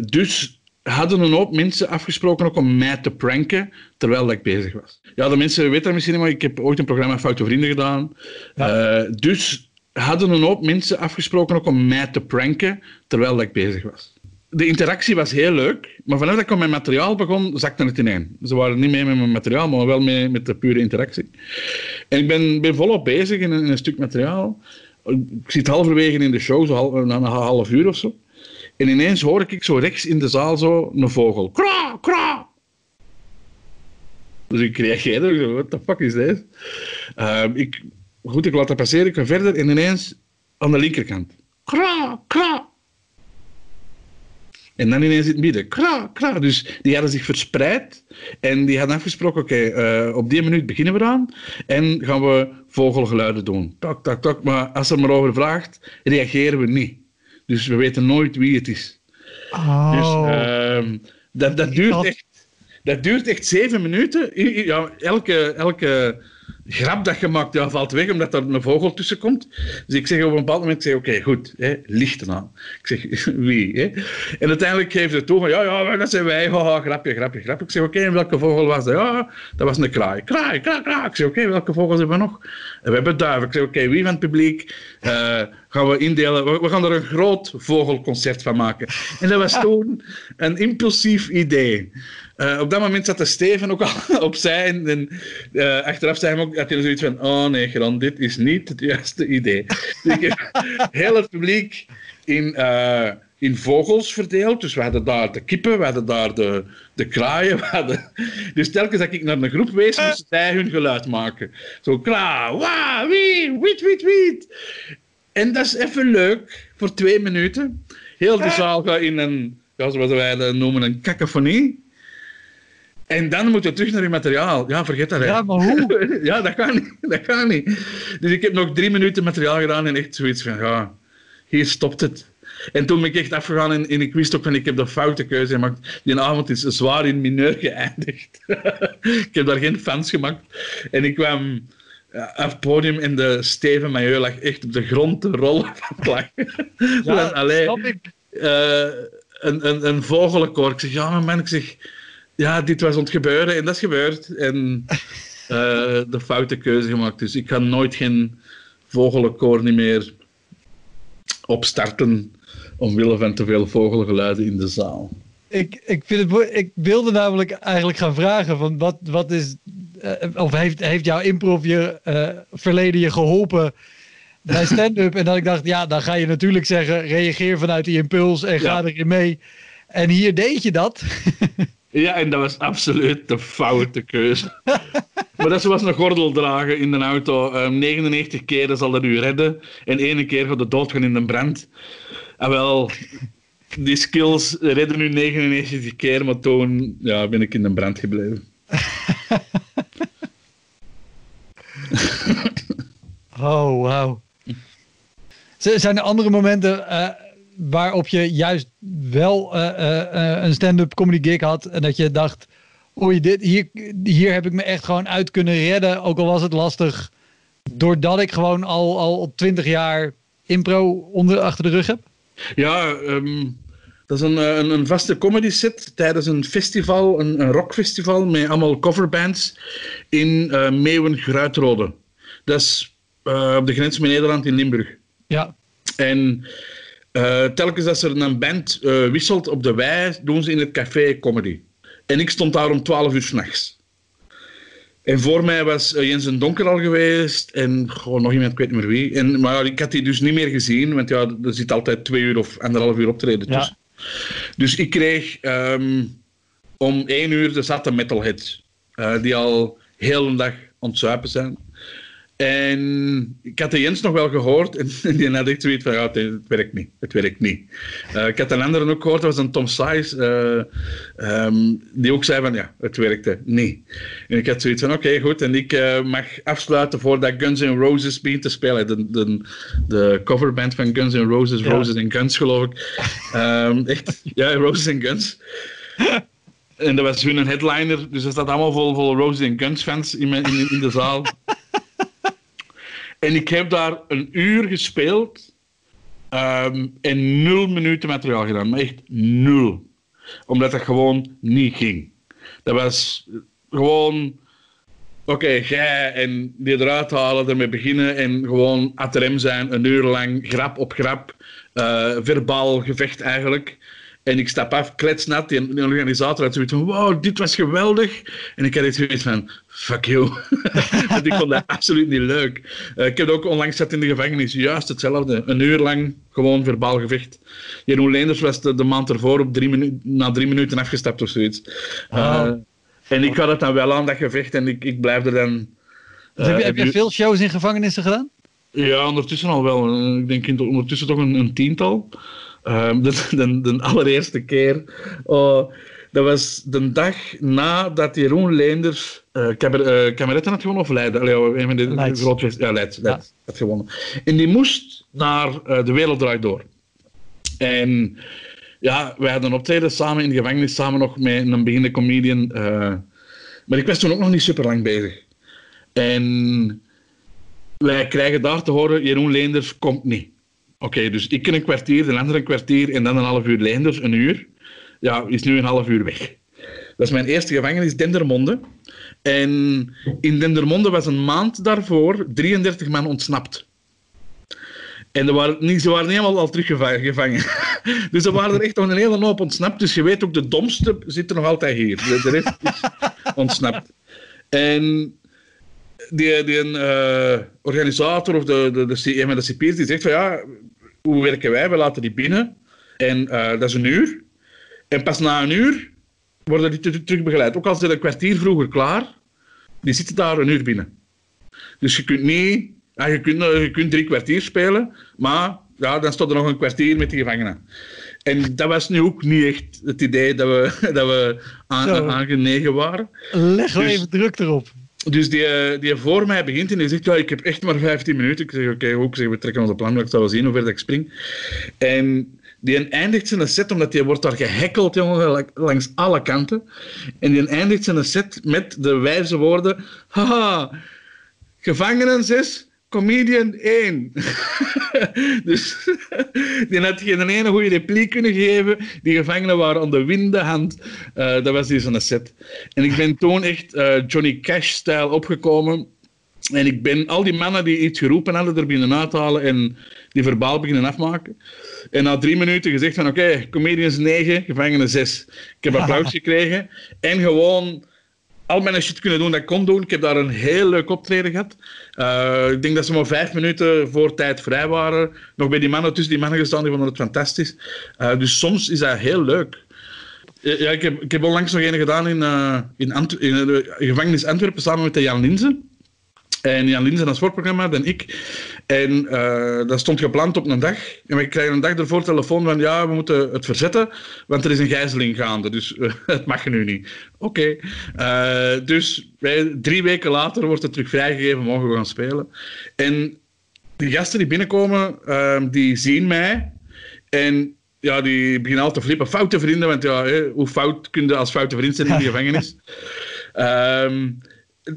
Dus hadden een hoop mensen afgesproken ook om mij te pranken terwijl ik bezig was. Ja, de mensen weten dat misschien niet, maar ik heb ooit een programma Foute Vrienden gedaan. Ja. Uh, dus hadden een hoop mensen afgesproken ook om mij te pranken terwijl ik bezig was. De interactie was heel leuk, maar vanaf dat ik met mijn materiaal begon, zakte het ineen. Ze waren niet mee met mijn materiaal, maar wel mee met de pure interactie. En ik ben, ben volop bezig in een, in een stuk materiaal. Ik zit halverwege in de show, zo half, na een half uur of zo. En ineens hoor ik zo rechts in de zaal zo een vogel. Kra, kra. Dus ik reageer, what the fuck is dit? Uh, ik, goed, ik laat dat passeren, ik ga verder en ineens aan de linkerkant. Kra, kra. En dan ineens in het midden. Kra, kra. Dus die hadden zich verspreid. En die hadden afgesproken, oké, uh, op die minuut beginnen we aan. En gaan we vogelgeluiden doen. Tak, tak, tak. Maar als er maar over vraagt, reageren we niet. Dus we weten nooit wie het is. Oh. Dus uh, dat, dat, duurt echt, dat duurt echt zeven minuten. Ja, elke, elke grap dat je maakt, ja, valt weg omdat er een vogel tussen komt. Dus ik zeg op een bepaald moment, zeg, oké, goed, hè, lichten aan. Ik zeg, [LAUGHS] wie? Hè? En uiteindelijk geeft het toe van, ja, ja, dat zijn wij. Haha, grapje, grapje, grapje. Ik zeg, oké, en welke vogel was dat? Ja, dat was een kraai. Kraai, kraai, kraai. Ik zeg, oké, welke vogels hebben we nog? En we hebben duiven. Ik zeg, oké, wie van het publiek uh, gaan we indelen? We, we, gaan er een groot vogelconcert van maken. En dat was [LAUGHS] toen een impulsief idee. Uh, op dat moment zat de Steven ook al [LAUGHS] opzij. En, en uh, achteraf zei hij ook, had hij zoiets van: Oh nee, Gran, dit is niet het juiste idee. dus [LAUGHS] ik heb heel het publiek in, uh, in vogels verdeeld. Dus we hadden daar de kippen, we hadden daar de, de kraaien. [LAUGHS] We hadden... Dus telkens dat ik naar een groep wees, moesten zij hun geluid maken. Zo kla, wa, wie, wiet, wiet, wiet. En dat is even leuk voor twee minuten. Heel de zaal gaat in een, ja, zoals wij dat noemen, een cacophonie. En dan moet je terug naar je materiaal. Ja, vergeet dat. Ja, maar hoe? [LAUGHS] ja, dat kan niet. Dat kan niet. Dus ik heb nog drie minuten materiaal gedaan en echt zoiets van, ja, hier stopt het. En toen ben ik echt afgegaan en, en ik wist ook van, ik heb de foute keuze gemaakt. Die avond is zwaar in mineur geëindigd. [LAUGHS] ik heb daar geen fans gemaakt. En ik kwam af het podium en de Steven Majeur lag echt op de grond te rollen van lachen. Ja, [LAUGHS] allee, snap ik. Uh, een, een, een vogelkoor. Ik zeg, ja, maar man, ik zeg ja, dit was ontgebeuren en dat is gebeurd. En uh, [LAUGHS] de foute keuze gemaakt. Dus ik kan nooit geen vogelenkoor niet meer opstarten omwille van te veel vogelgeluiden in de zaal. Ik, ik, vind het, ik wilde namelijk eigenlijk gaan vragen: van wat, wat is. Uh, of heeft, heeft jouw improv je uh, verleden je geholpen bij [LAUGHS] stand-up? en dat ik dacht: ja, dan ga je natuurlijk zeggen: reageer vanuit die impuls en ga ja. erin mee. En hier deed je dat. [LAUGHS] Ja, en dat was absoluut de foute keuze. [LAUGHS] maar dat was een gordel dragen in de auto. Um, 99 keer zal dat u redden. En één keer gaat de dood gaan in de brand. En wel, die skills redden nu 99 keer, maar toen ja, ben ik in de brand gebleven. [LAUGHS] oh, wauw. Zijn er andere momenten... Uh, waarop je juist wel uh, een stand-up comedy gig had en dat je dacht, oei, dit, hier, hier heb ik me echt gewoon uit kunnen redden, ook al was het lastig, doordat ik gewoon al, al 20 jaar impro onder, achter de rug heb? Ja, um, dat is een, een, een, vaste comedy set tijdens een festival, een, een rockfestival met allemaal coverbands in uh, Meeuwen-Gruitrode. Dat is uh, op de grens met Nederland in Limburg. Ja. En uh, telkens als er een band uh, wisselt op de wei, doen ze in het café comedy. En ik stond daar om 12 uur s'nachts. En voor mij was uh, Jens en Donker al geweest en gewoon nog iemand, ik weet niet meer wie. En, maar ik had die dus niet meer gezien, want ja, er zit altijd twee uur of anderhalf uur optreden tussen. Ja. Dus ik kreeg um, om één uur de zatte metalheads, die al heel een dag ontzuipen zijn. En ik had de Jens nog wel gehoord en, die had echt zoiets van, ja, het, werkt niet, het werkt niet. Uh, ik had een andere ook gehoord, dat was een Tom Size, uh, um, die ook zei van, ja, het werkte niet. En ik had zoiets van, oké, okay, goed, en ik uh, mag afsluiten voordat Guns N' Roses begint te spelen. De, de, de coverband van Guns N' Roses, ja. Roses and Guns, geloof ik. Um, echt, ja, Roses and Guns. En dat was hun headliner, dus er staat allemaal vol, vol Roses and Guns fans in, in, in de zaal. [LAUGHS] En ik heb daar een uur gespeeld um, en nul minuten materiaal gedaan. Maar echt nul. Omdat dat gewoon niet ging. Dat was gewoon... Oké, okay, jij en die eruit halen, ermee beginnen en gewoon at zijn, een uur lang, grap op grap, uh, verbaal gevecht eigenlijk. En ik stap af, kletsnat. Die, die organisator had zoiets van, wow, dit was geweldig. En ik had iets zoiets van, fuck you. [LAUGHS] Want ik vond dat absoluut niet leuk. Uh, ik heb ook onlangs zat in de gevangenis, juist hetzelfde. Een uur lang gewoon verbaal gevecht. Jeroen Leenders was de, de maand ervoor op drie minu na drie minuten afgestapt of zoiets. Uh, en ik had het dan wel aan, dat gevecht. En ik, ik blijf er dan... Uh, heb je, heb je veel shows in gevangenissen gedaan? Ja, ondertussen al wel. Ik denk ondertussen toch een, een tiental. Um, de, de, de, allereerste keer. Oh, dat was de dag nadat Jeroen Leenders uh, kamer, uh, kameretten had gewonnen, of Leiden. Allee, een van de ja, Leid, ja. had gewonnen. En die moest naar uh, De Wereld Draait Door. En ja, wij hadden optreden samen in de gevangenis, samen nog met een beginnende comedian. maar ik was toen ook nog niet super lang bezig. En wij krijgen daar te horen, Jeroen Leenders komt niet. Oké, dus ik een kwartier, de andere een kwartier en dan een half uur Leenders, een uur. Ja, is nu een half uur weg. Dat is mijn eerste gevangenis, Dendermonde. En in Dendermonde was een maand daarvoor 33 man ontsnapt. En er waren niet, ze waren helemaal al teruggevangen. [LAUGHS] dus er waren er echt nog een hele hoop ontsnapt. Dus je weet ook, de domste zit er nog altijd hier. De, rest is ontsnapt. En die, die uh, organisator of de, de, de, een de cipiers die zegt van ja, hoe werken wij? We laten die binnen. En uh, dat is een uur. En pas na een uur worden die terug begeleid. Ook al ze een kwartier vroeger klaar, die zitten daar een uur binnen. Dus je kunt niet... Ja, je, kunt, je kunt drie kwartier spelen, maar ja, dan stond er nog een kwartier met die gevangenen. En dat was nu ook niet echt het idee dat we, [LAUGHS] dat we aan, aangenegen waren. Leg dus, even druk erop. Dus die, die voor mij begint en die zegt, ja, ik heb echt maar 15 minuten. Ik zeg, oké, we trekken onze plan, ik zal wel zien hoe ver ik spring. En die eindigt zijn set, omdat die wordt daar gehackeld jongen, langs alle kanten. En die eindigt zijn set met de wijze woorden, haha, gevangenen 6, comedian 1. [LAUGHS] [LAUGHS] dus die had geen ene goede repliek kunnen geven. Die gevangenen waren aan de winde hand. Uh, dat was die zijn set. En ik ben toen echt uh, Johnny Cash-stijl opgekomen. En ik ben al die mannen die iets geroepen hadden er binnen uithalen en die verbaal beginnen afmaken. En na drie minuten gezegd van oké, okay, comedians 9, gevangenen 6. Ik heb applaus [LAUGHS] gekregen en gewoon al mijn shit kunnen doen dat ik kon doen. Ik heb daar een heel leuk optreden gehad. Uh, ik denk dat ze maar vijf minuten voor tijd vrij waren. Nog bij die mannen tussen die mannen gestaan, die vonden het fantastisch. Uh, dus soms is dat heel leuk. Ja, ik heb, ik heb onlangs nog een gedaan in, in, Ant in de gevangenis Antwerpen samen met de Jan Linzen. En Jan Linzen als sportprogramma, en ik. En uh, dat stond gepland op een dag. En we krijgen een dag ervoor telefoon van ja, we moeten het verzetten, want er is een gijzeling gaande. Dus uh, [LAUGHS] het mag nu niet. Oké. Okay. Uh, dus wij, drie weken later wordt het terug vrijgegeven, mogen we gaan spelen. En die gasten die binnenkomen, die zien mij. En ja, die beginnen al te flippen. Foute vrienden, want ja, hè, hoe fout kun je als foute vriend zijn in de [LAUGHS] gevangenis? Ehm,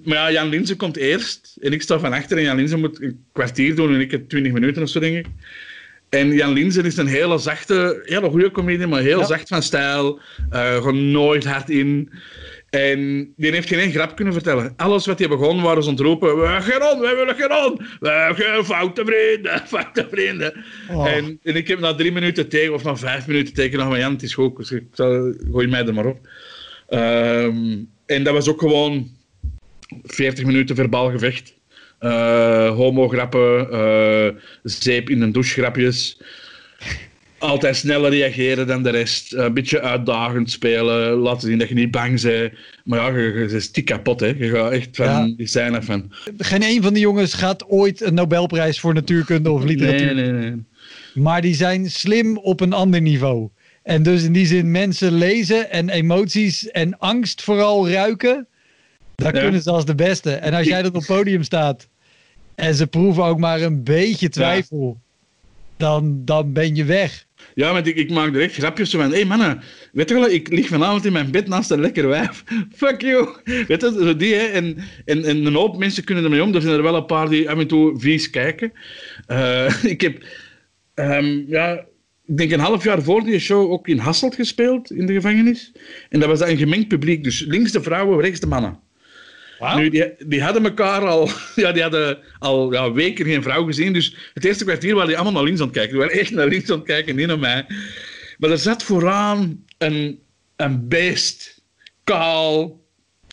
maar ja, Jan Linzen komt eerst en ik sta van achter en Jan Linzen moet een kwartier doen en ik heb twintig minuten of zo, denk ik. En Jan Linzen is een hele zachte, hele goede comedie, maar heel Ja. zacht van stijl. eh gewoon nooit hard in. En die heeft geen één grap kunnen vertellen. Alles wat hij begon waren ze ontroepen. We gaan wij willen gaan on. We gaan foute vrienden, [LAUGHS] foute vrienden. Oh. En, en ik heb na drie minuten tegen, of na vijf minuten tegen, nog maar Jan, het is goed. Dus ik gooi mij er maar op. Ehm, en dat was ook gewoon 40 minuten verbaal gevecht. Eh homo-grappen, eh, zeep in de douche-grapjes. Altijd sneller reageren dan de rest. Een beetje uitdagend spelen. Laten zien dat je niet bang bent. Maar ja, je, je, is tik kapot. Hè. Je gaat echt van Ja. die zijn af van. Geen een van die jongens gaat ooit een Nobelprijs voor natuurkunde of literatuur. Nee, nee, nee. Maar die zijn slim op een ander niveau. En dus in die zin mensen lezen en emoties en angst vooral ruiken. Dat Ja. kunnen ze als de beste. En als jij dan op het podium staat en ze proeven ook maar een beetje twijfel, dan, dan ben je weg. Ja, want ik, ik maak direct grapjes zo van... Hé hey mannen, weet je wel, ik lig vanavond in mijn bed naast een lekker wijf. [LAUGHS] Fuck you. Weet je, zo die, hè. En, en, en een hoop mensen kunnen ermee om. Er zijn er wel een paar die af en toe vies kijken. Eh, [LAUGHS] ik heb... ehm, ja, ik denk een half jaar voor die show ook in Hasselt gespeeld, in de gevangenis. En dat was een gemengd publiek. Dus links de vrouwen, rechts de mannen. Die, die hadden elkaar al, [LAUGHS] ja, die hadden al ja, weken geen vrouw gezien. Dus het eerste kwartier waren die allemaal naar links aan het kijken. Die waren echt naar links aan het kijken, niet naar mij. Maar er zat vooraan een, een beest, kaal.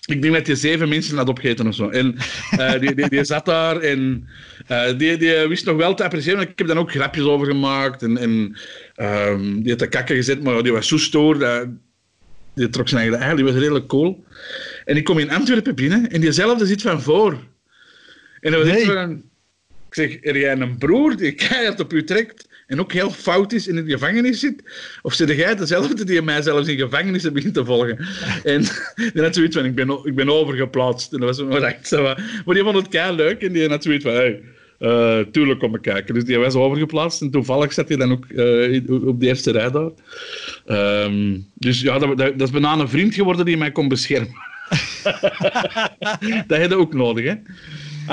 Ik denk dat hij zeven mensen had opgegeten of zo. En eh, die, die, die zat daar en eh, die, die wist nog wel te appreciëren. Ik heb daar ook grapjes over gemaakt. En, en ehm, die had de kakken gezet, maar die was zo stoer. Die trok zijn eigen ei. Die was redelijk cool. En ik kom in Antwerpen binnen en diezelfde zit van voor. En echt Nee. van... Ik zeg, er jij een broer die [LAUGHS] keihard op u trekt en ook heel fout is en in de gevangenis zit? Of zit jij dezelfde die mij zelfs in gevangenis begint te volgen? [LAUGHS] En die had zoiets van, ik ben, ik ben overgeplaatst. En dat was zo [LAUGHS] maar die vond het kei leuk en die had zoiets van, hey, eh, tuurlijk kom ik kijken. Dus die was overgeplaatst en toevallig zat hij dan ook eh, op de eerste rij daar. Ehm, dus ja, dat, dat, dat is bijna een vriend geworden die mij kon beschermen. [LAUGHS] dat had je ook nodig, hè?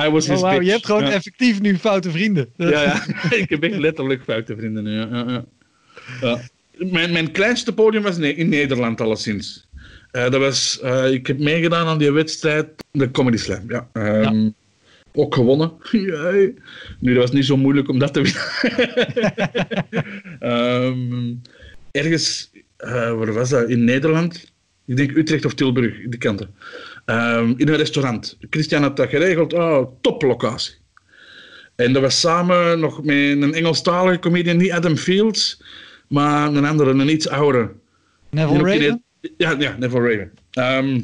I was Oh, je hebt gewoon ja. effectief nu foute vrienden. Ja, ja. [LAUGHS] ik heb echt letterlijk foute vrienden nu. Ja, ja. Mijn, mijn kleinste podium was in Nederland, alleszins. Eh, dat was, ik heb meegedaan aan die wedstrijd, de Comedy Slam. Ja. Ehm, Ook gewonnen. [LAUGHS] Jee. Nu, dat was niet zo moeilijk om dat te winnen. [LAUGHS] Ehm, ergens, eh, waar was dat? In Nederland? Ik denk Utrecht of Tilburg, die kanten. Ehm, in een restaurant. Christian had dat geregeld. Oh, toplocatie. En dat was samen nog met een Engelstalige comedian, niet Adam Fields, maar een andere, een iets oudere. Neville Raven? Ja, ja, Neville Raven. Ehm,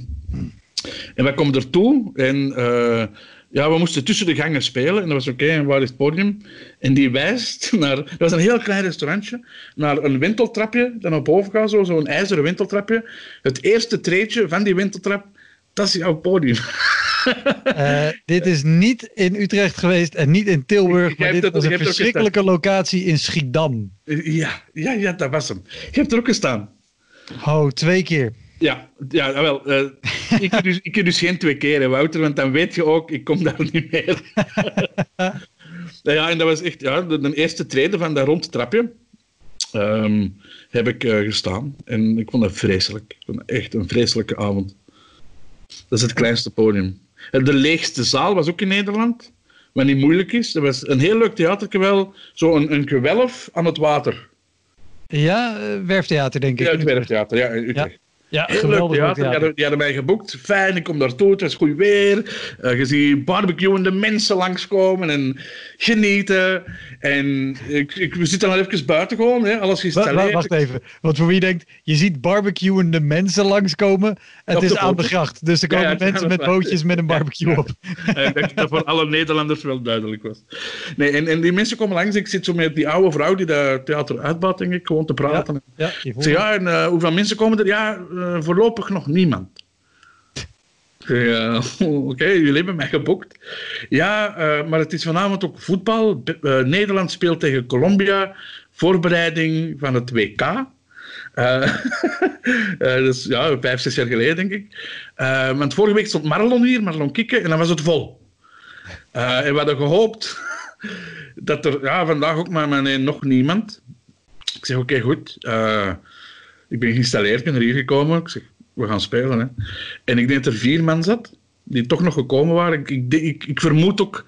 en wij komen ertoe en eh, ja, we moesten tussen de gangen spelen en dat was oké, en waar is het podium? En die wijst naar, dat was een heel klein restaurantje, naar een wenteltrapje dat naar boven gaat, zo, zo'n ijzeren wenteltrapje. Het eerste treedje van die wenteltrap, dat is jouw podium. Eh, dit is niet in Utrecht geweest en niet in Tilburg, maar dit was een verschrikkelijke locatie in Schiedam. ja, ja, ja, dat was hem. Je hebt er ook gestaan. Oh, twee keer. Ja, ja wel. eh, [LAUGHS] ik, heb dus, ik dus geen twee keer, hè, Wouter, want dan weet je ook, ik kom daar niet meer. [LAUGHS] Ja, en dat was echt ja, de, de eerste treden van dat rond trapje. ehm, heb ik eh, gestaan. En ik vond dat vreselijk. Ik vond dat echt een vreselijke avond. Dat is het kleinste podium. En De leegste zaal was ook in Nederland. Wat niet moeilijk is. Dat was een heel leuk theatertje wel. Zo een, een gewelf aan het water. Ja, eh, Werftheater denk ik. Ja, het Werftheater, ja, in Utrecht. Ja, Heel leuk geweldig theater. theater. Die, hadden, die hadden mij geboekt. Fijn, ik kom daartoe. Het was goed weer. Eh, je ziet barbecuende mensen langskomen en genieten. En ik, ik, we zitten dan even buiten gewoon. Hè, alles Wa- wa- geïnstalleerd. wacht even, want voor wie denkt, je ziet barbecuende mensen langskomen. Het Op is aan de gracht, dus er Ja, komen ja, mensen met bootjes met een barbecue op. Ik denk dat voor alle Nederlanders wel duidelijk was. Nee, en, en die mensen komen langs. Ik zit zo met die oude vrouw die dat theater uitbouwt, denk ik, gewoon te praten. Ja, zeg, ja, en eh, hoeveel mensen komen er? Ja, eh, voorlopig nog niemand. Zeg, eh, [LAUGHS] Oké, jullie hebben mij geboekt. Ja, maar het is vanavond ook voetbal. Nederland speelt tegen Colombia. voorbereiding van het WK. Uh, [LAUGHS] dus ja, vijf, zes jaar geleden, denk ik. Uh, want vorige week stond Marlon hier, Marlon Kikke, en dan was het vol. en we hadden gehoopt [LAUGHS] dat er ja, vandaag ook maar, maar nog niemand. Ik zeg, oké, goed. ik ben geïnstalleerd, ik ben er hier gekomen. Ik zeg, we gaan spelen. Hè. En ik denk dat er vier man zat die toch nog gekomen waren. Ik, ik, ik, vermoed ook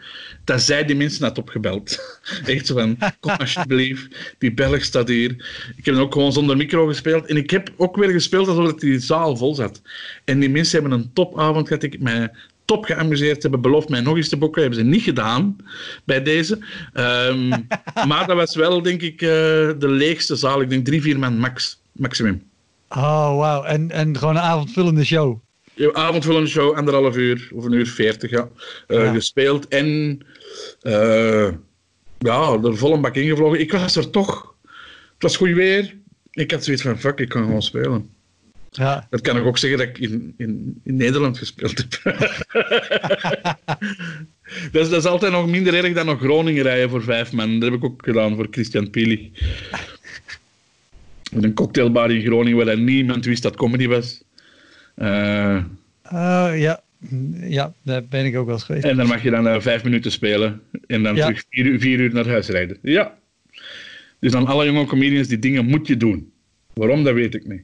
dat zij die mensen had opgebeld. [LAUGHS] Echt zo van, kom alsjeblieft, die Belg staat hier. Ik heb ook gewoon zonder micro gespeeld. En ik heb ook weer gespeeld alsof die zaal vol zat. En die mensen hebben een topavond gehad. Ik heb mij top geamuseerd. Ze hebben beloofd mij nog eens te boeken. Dat hebben ze niet gedaan bij deze. Um, [LAUGHS] maar dat was wel, denk ik, uh, de leegste zaal. Ik denk drie, vier man max, maximum. Oh, wauw. En, en gewoon een avondvullende show. Ja, avondvullende show, anderhalf uur of een uur veertig, ja. Uh, Gespeeld en uh, ja, er vol een bak ingevlogen. Ik was er toch. Het was goed weer. Ik had zoiets van, fuck, ik kan gewoon spelen. Ja. Dat kan ik ook zeggen dat ik in, in, in Nederland gespeeld heb. [LAUGHS] dat, is, dat is altijd nog minder erg dan nog Groningen rijden voor vijf man. Dat heb ik ook gedaan voor Christian Pielig. [LAUGHS] Met een cocktailbar in Groningen waar niemand wist dat comedy was. Uh, ja. Ja, daar ben ik ook wel eens geweest. En dan mag je dan uh, vijf minuten spelen en dan terug vier, vier, uur naar huis rijden. Ja. Dus dan alle jonge comedians, die dingen moet je doen. Waarom, dat weet ik niet.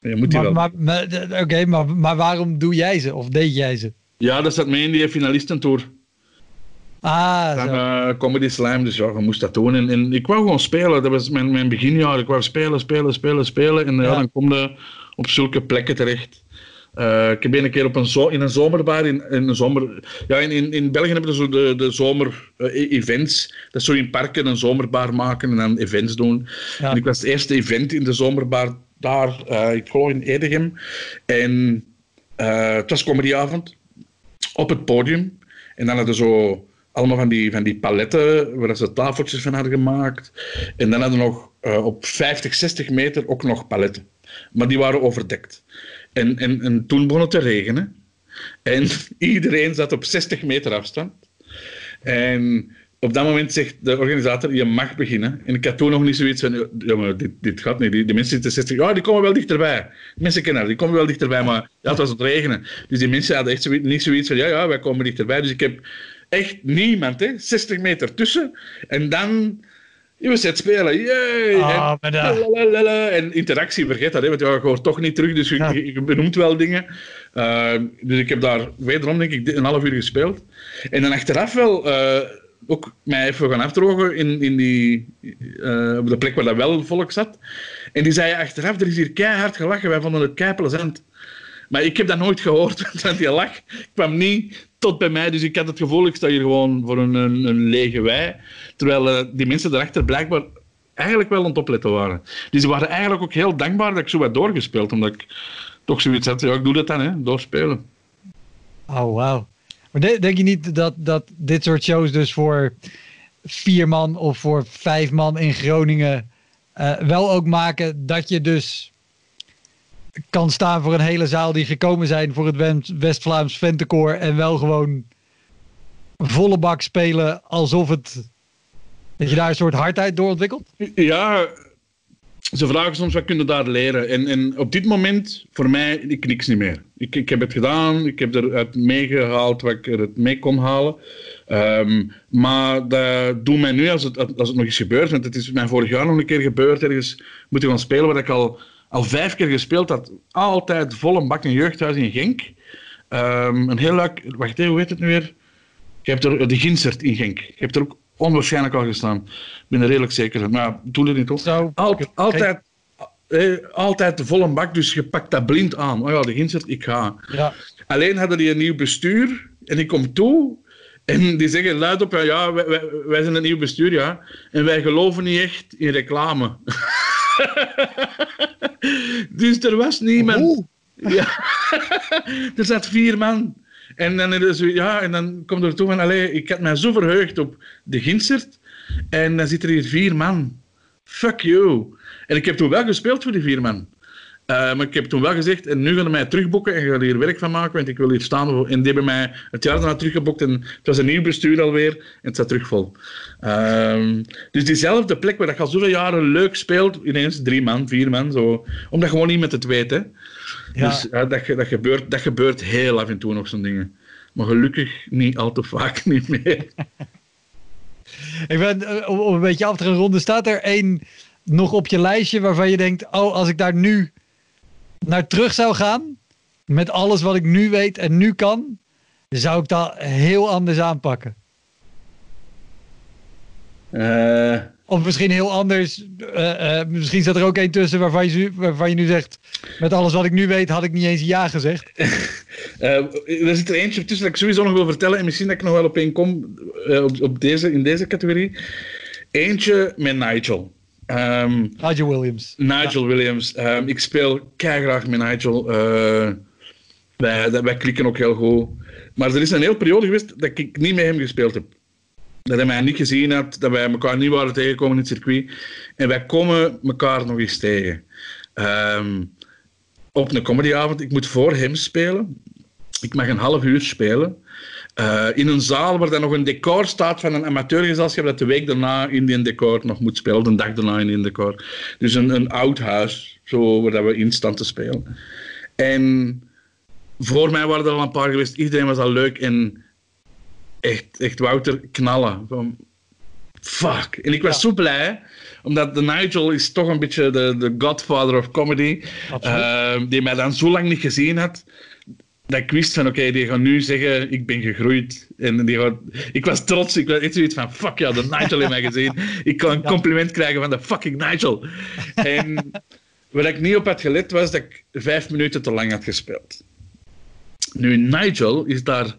Je moet die maar, wel. Maar, Oké, maar, maar waarom doe jij ze? Of deed jij ze? Ja, dat zat mee in die finalistentour. Ah, dan, uh, Comedy Slam, dus ja, je moest dat doen. En, en, ik wou gewoon spelen, dat was mijn, mijn beginjaar. Ik wou spelen, spelen, spelen, spelen. En ja. dan kom je op zulke plekken terecht. Uh, ik heb een keer op een zo, in een zomerbar, in, in, een zomer, ja, in, in, in België hebben ze zo de, de zomer-events. Uh, dat is zo in parken een zomerbar maken en dan events doen. Ja. En ik was het eerste event in de zomerbar daar, uh, ik geloof in Edegem. En het was comedyavond op het podium. En dan hadden ze zo allemaal van die, van die paletten waar ze tafeltjes van hadden gemaakt. En dan hadden we nog op 50, 60 meter ook nog paletten. Maar die waren overdekt. En, en, en toen begon het te regenen. En [LAUGHS] iedereen zat op 60 meter afstand. En op dat moment zegt de organisator, je mag beginnen. En ik had toen nog niet zoiets van, maar dit, dit gaat niet. Die, mensen zitten 60, ja, die komen wel dichterbij. mensen kennen die komen wel dichterbij, maar ja, het was het regenen. Dus die mensen hadden echt niet zoiets van, ja, ja, wij komen dichterbij. Dus ik heb echt niemand, hè, 60 meter tussen. En dan je was het spelen, yay! Oh, en, en, interactie, vergeet dat, hè, want je hoort toch niet terug, dus je, benoemt wel dingen. Uh, dus ik heb daar wederom, denk ik, een half uur gespeeld. En dan achteraf wel uh, ook mij even gaan afdrogen in, in die, uh, op de plek waar dat wel volk zat. En die zei achteraf, er is hier keihard gelachen, wij vonden het kei plezant. Maar ik heb dat nooit gehoord, [LAUGHS] want die lach kwam niet tot bij mij. Dus ik had het gevoel, ik sta hier gewoon voor een, een, lege wei. Terwijl uh, die mensen daarachter blijkbaar eigenlijk wel aan het opletten waren. Dus ze waren eigenlijk ook heel dankbaar dat ik zo wat doorgespeeld. Omdat ik toch zoiets had, ja, ik doe dat dan, hè, doorspelen. Oh, wauw. Maar denk je niet dat, dat dit soort shows dus voor vier man of voor vijf man in Groningen uh, wel ook maken dat je dus kan staan voor een hele zaal die gekomen zijn voor het West-Vlaams Ventekoor en wel gewoon volle bak spelen alsof het dat je daar een soort hardheid door ontwikkelt? Ja, ze vragen soms wat kun je daar leren. En, en op dit moment, voor mij, ik niks niet meer. Ik, ik heb het gedaan, ik heb eruit meegehaald wat ik eruit mee kon halen. Um, maar dat doet mij nu, als het, als het nog eens gebeurt, want het is mij vorig jaar nog een keer gebeurd, ergens moeten gaan spelen waar ik al al vijf keer gespeeld had. Altijd vol een bak in jeugdhuis in Genk. Um, een heel leuk... Wacht even, hoe heet het nu weer? Je hebt er de Ginsert in Genk. Je hebt er ook onwaarschijnlijk al gestaan. Ik ben er redelijk zeker van. Maar doe het niet op. Al, altijd, altijd de volle bak, dus je pakt dat blind aan. Oh ja, de Ginsert, ik ga. Ja. Alleen hadden die een nieuw bestuur en ik kom toe en die zeggen luid op, ja, wij, wij, wij zijn een nieuw bestuur, ja. En wij geloven niet echt in reclame. [LAUGHS] [LAUGHS] dus er was niemand. Ja. [LAUGHS] er zat vier man. En dan, is, ja, en dan komt er toe van, allee, ik had mij zo verheugd op de Ginsert. En dan zitten er hier vier man. Fuck you. En ik heb toen wel gespeeld voor die vier man. Eh, maar ik heb toen wel gezegd, en nu gaan ze mij terugboeken en gaan hier werk van maken, want ik wil hier staan. En die hebben mij het jaar daarna teruggeboekt en het was een nieuw bestuur alweer en het staat terug vol. Ehm, dus diezelfde plek waar dat je al zoveel jaren leuk speelt, ineens drie man, vier man, zo. Omdat gewoon niet met het weet, hè. Ja. Dus dat, dat, gebeurt, dat gebeurt heel af en toe nog zo'n dingen. Maar gelukkig niet al te vaak [LAUGHS] niet meer. [LAUGHS] Ik ben, eh, om om een beetje af te gaan ronden, staat er één nog op je lijstje waarvan je denkt, oh, als ik daar nu naar terug zou gaan, met alles wat ik nu weet en nu kan, zou ik dat heel anders aanpakken. Eh, Of misschien heel anders, eh, eh, misschien staat er ook één tussen waarvan je, waarvan je nu zegt, met alles wat ik nu weet had ik niet eens ja gezegd. [LAUGHS] Er zit er eentje tussen dat ik sowieso nog wil vertellen. En misschien dat ik nog wel op één kom op, op deze, in deze categorie. Eentje met Nigel. Ehm, Nigel Williams. Nigel Williams. Ehm, ik speel graag met Nigel. Eh, wij, wij klikken ook heel goed. Maar er is een hele periode geweest dat ik niet met hem gespeeld heb. Dat hij mij niet gezien had, dat wij elkaar niet waren tegengekomen in het circuit. En wij komen elkaar nog eens tegen. Ehm, op een comedyavond. Ik moet voor hem spelen. Ik mag een half uur spelen. Eh, in een zaal waar dan nog een decor staat van een amateurgezelschap dat de week daarna in die decor nog moet spelen, de dag daarna in die decor. Dus een, een oud huis, zo, waar dat we in staan te spelen. En voor mij waren er al een paar geweest, iedereen was al leuk en echt, echt Wouter knallen. Van, fuck. En ik was zo blij, omdat de Nigel is toch een beetje de, de godfather of comedy, eh, die mij dan zo lang niet gezien had dat ik wist van, oké, die gaat nu zeggen, ik ben gegroeid. En die gaat... Ik was trots, ik was echt zoiets van, fuck ja, de Nigel heeft mij gezien. [LAUGHS] Ik kan een compliment krijgen van de fucking Nigel. En waar ik niet op had gelet, was dat ik vijf minuten te lang had gespeeld. Nu, Nigel is daar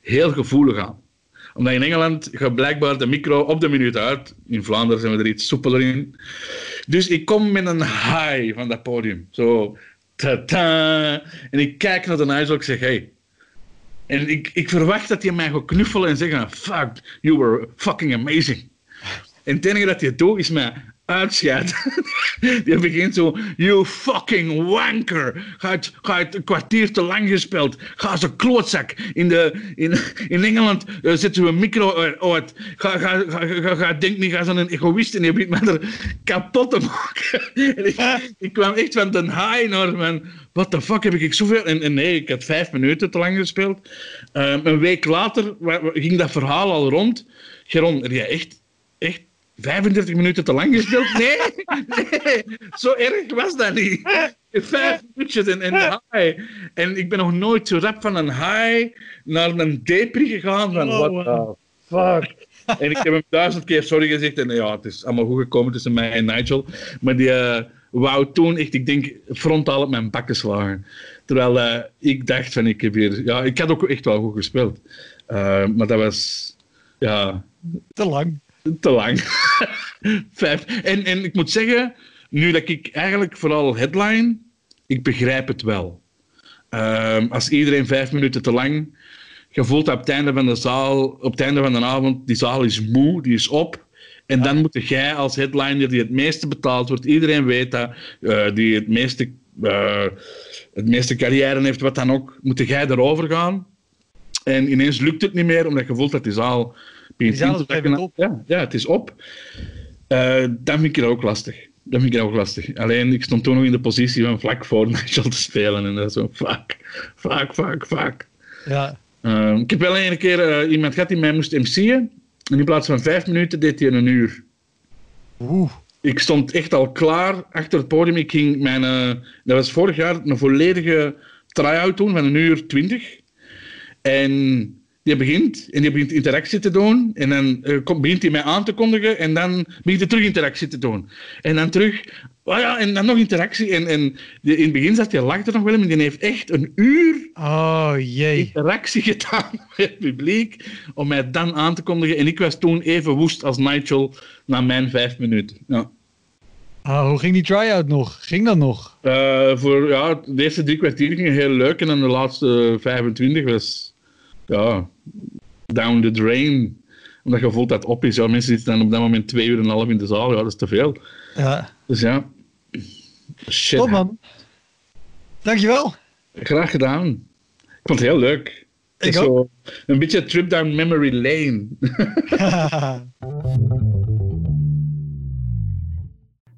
heel gevoelig aan. Omdat in Engeland gaat blijkbaar de micro op de minuut uit. In Vlaanderen zijn we er iets soepeler in. Dus ik kom met een high van dat podium. Zo, ta-ta. En ik kijk naar de Nigel, ik zeg, hey. En ik, ik verwacht dat hij mij gaat knuffelen en zeggen, fuck, you were fucking amazing. En het enige dat hij doet, is mij uitscheiden. Die [LAUGHS] begint zo, you fucking wanker. Ga het een kwartier te lang gespeeld. Ga een klootzak. In, de, in, in Engeland eh, zetten we een micro uit- uit. Ga, ga, ga, ga, ga denk niet, ga een egoïst en je begint mij er kapot te maken. [LAUGHS] En ik, ik kwam echt van den high naar van, what the fuck heb ik zoveel... En, en nee, ik had vijf minuten te lang gespeeld. Ehm, een week later ging dat verhaal al rond. Geron, jij echt, echt 35 minuten te lang gespeeld? [LAUGHS] Nee, nee, zo erg was dat niet. Vijf minuutjes en, en high. En ik ben nog nooit zo rap van een high naar een depri gegaan. Van, Oh, what the fuck? En ik heb hem duizend keer sorry gezegd. En ja, het is allemaal goed gekomen tussen mij en Nigel. Maar die eh, wou toen echt, ik denk, frontaal op mijn bakken slagen. Terwijl eh, ik dacht van, ik heb hier... Ja, ik had ook echt wel goed gespeeld. Eh, maar dat was... Ja, Te lang. Te lang. [LAUGHS] Vijf. En, en ik moet zeggen, nu dat ik eigenlijk vooral headline, ik begrijp het wel. Ehm, als iedereen vijf minuten te lang, je voelt op het einde van de zaal, op het einde van de avond, die zaal is moe, die is op. En dan moet jij als headliner die het meeste betaald wordt, iedereen weet dat, eh, die het meeste, eh, het meeste carrière heeft, wat dan ook, moet jij erover gaan. En ineens lukt het niet meer, omdat je voelt dat die zaal te op Ja, ja, het is op. Eh, dan vind ik het ook lastig. Dat vind ik ook lastig. Alleen, ik stond toen nog in de positie van vlak voor [LAUGHS] Nigel te spelen. En dat zo, fuck, fuck, fuck, fuck. Ja. Eh, ik heb wel een keer eh, iemand gehad die mij moest MC'en. En in plaats van vijf minuten deed hij een uur. Oeh. Ik stond echt al klaar achter het podium. Ik ging mijn, eh, dat was vorig jaar een volledige try-out doen van een uur twintig. En die begint en die begint interactie te doen. En dan eh, begint hij mij aan te kondigen. En dan begint hij terug interactie te doen. En dan terug. Oh ja, en dan nog interactie. En, en die- in het begin zat hij lachte nog wel, maar die heeft echt een uur Oh jee. interactie gedaan [LAUGHS] met het publiek om mij dan aan te kondigen. En ik was toen even woest als Nigel na mijn vijf minuten. Ja. Ah, hoe ging die try-out nog? Ging dat nog? Eh, voor, ja, de eerste drie kwartier gingen heel leuk en dan de laatste 25 was ja, down the drain. Omdat je voelt dat op is. Ja, mensen zitten dan op dat moment twee uur en een half in de zaal. Ja, dat is te veel. Ja. Dus ja. Shit. Top man. Dankjewel. Graag gedaan. Ik vond het heel leuk. Ik is zo een beetje trip down memory lane. [LAUGHS] [LAUGHS]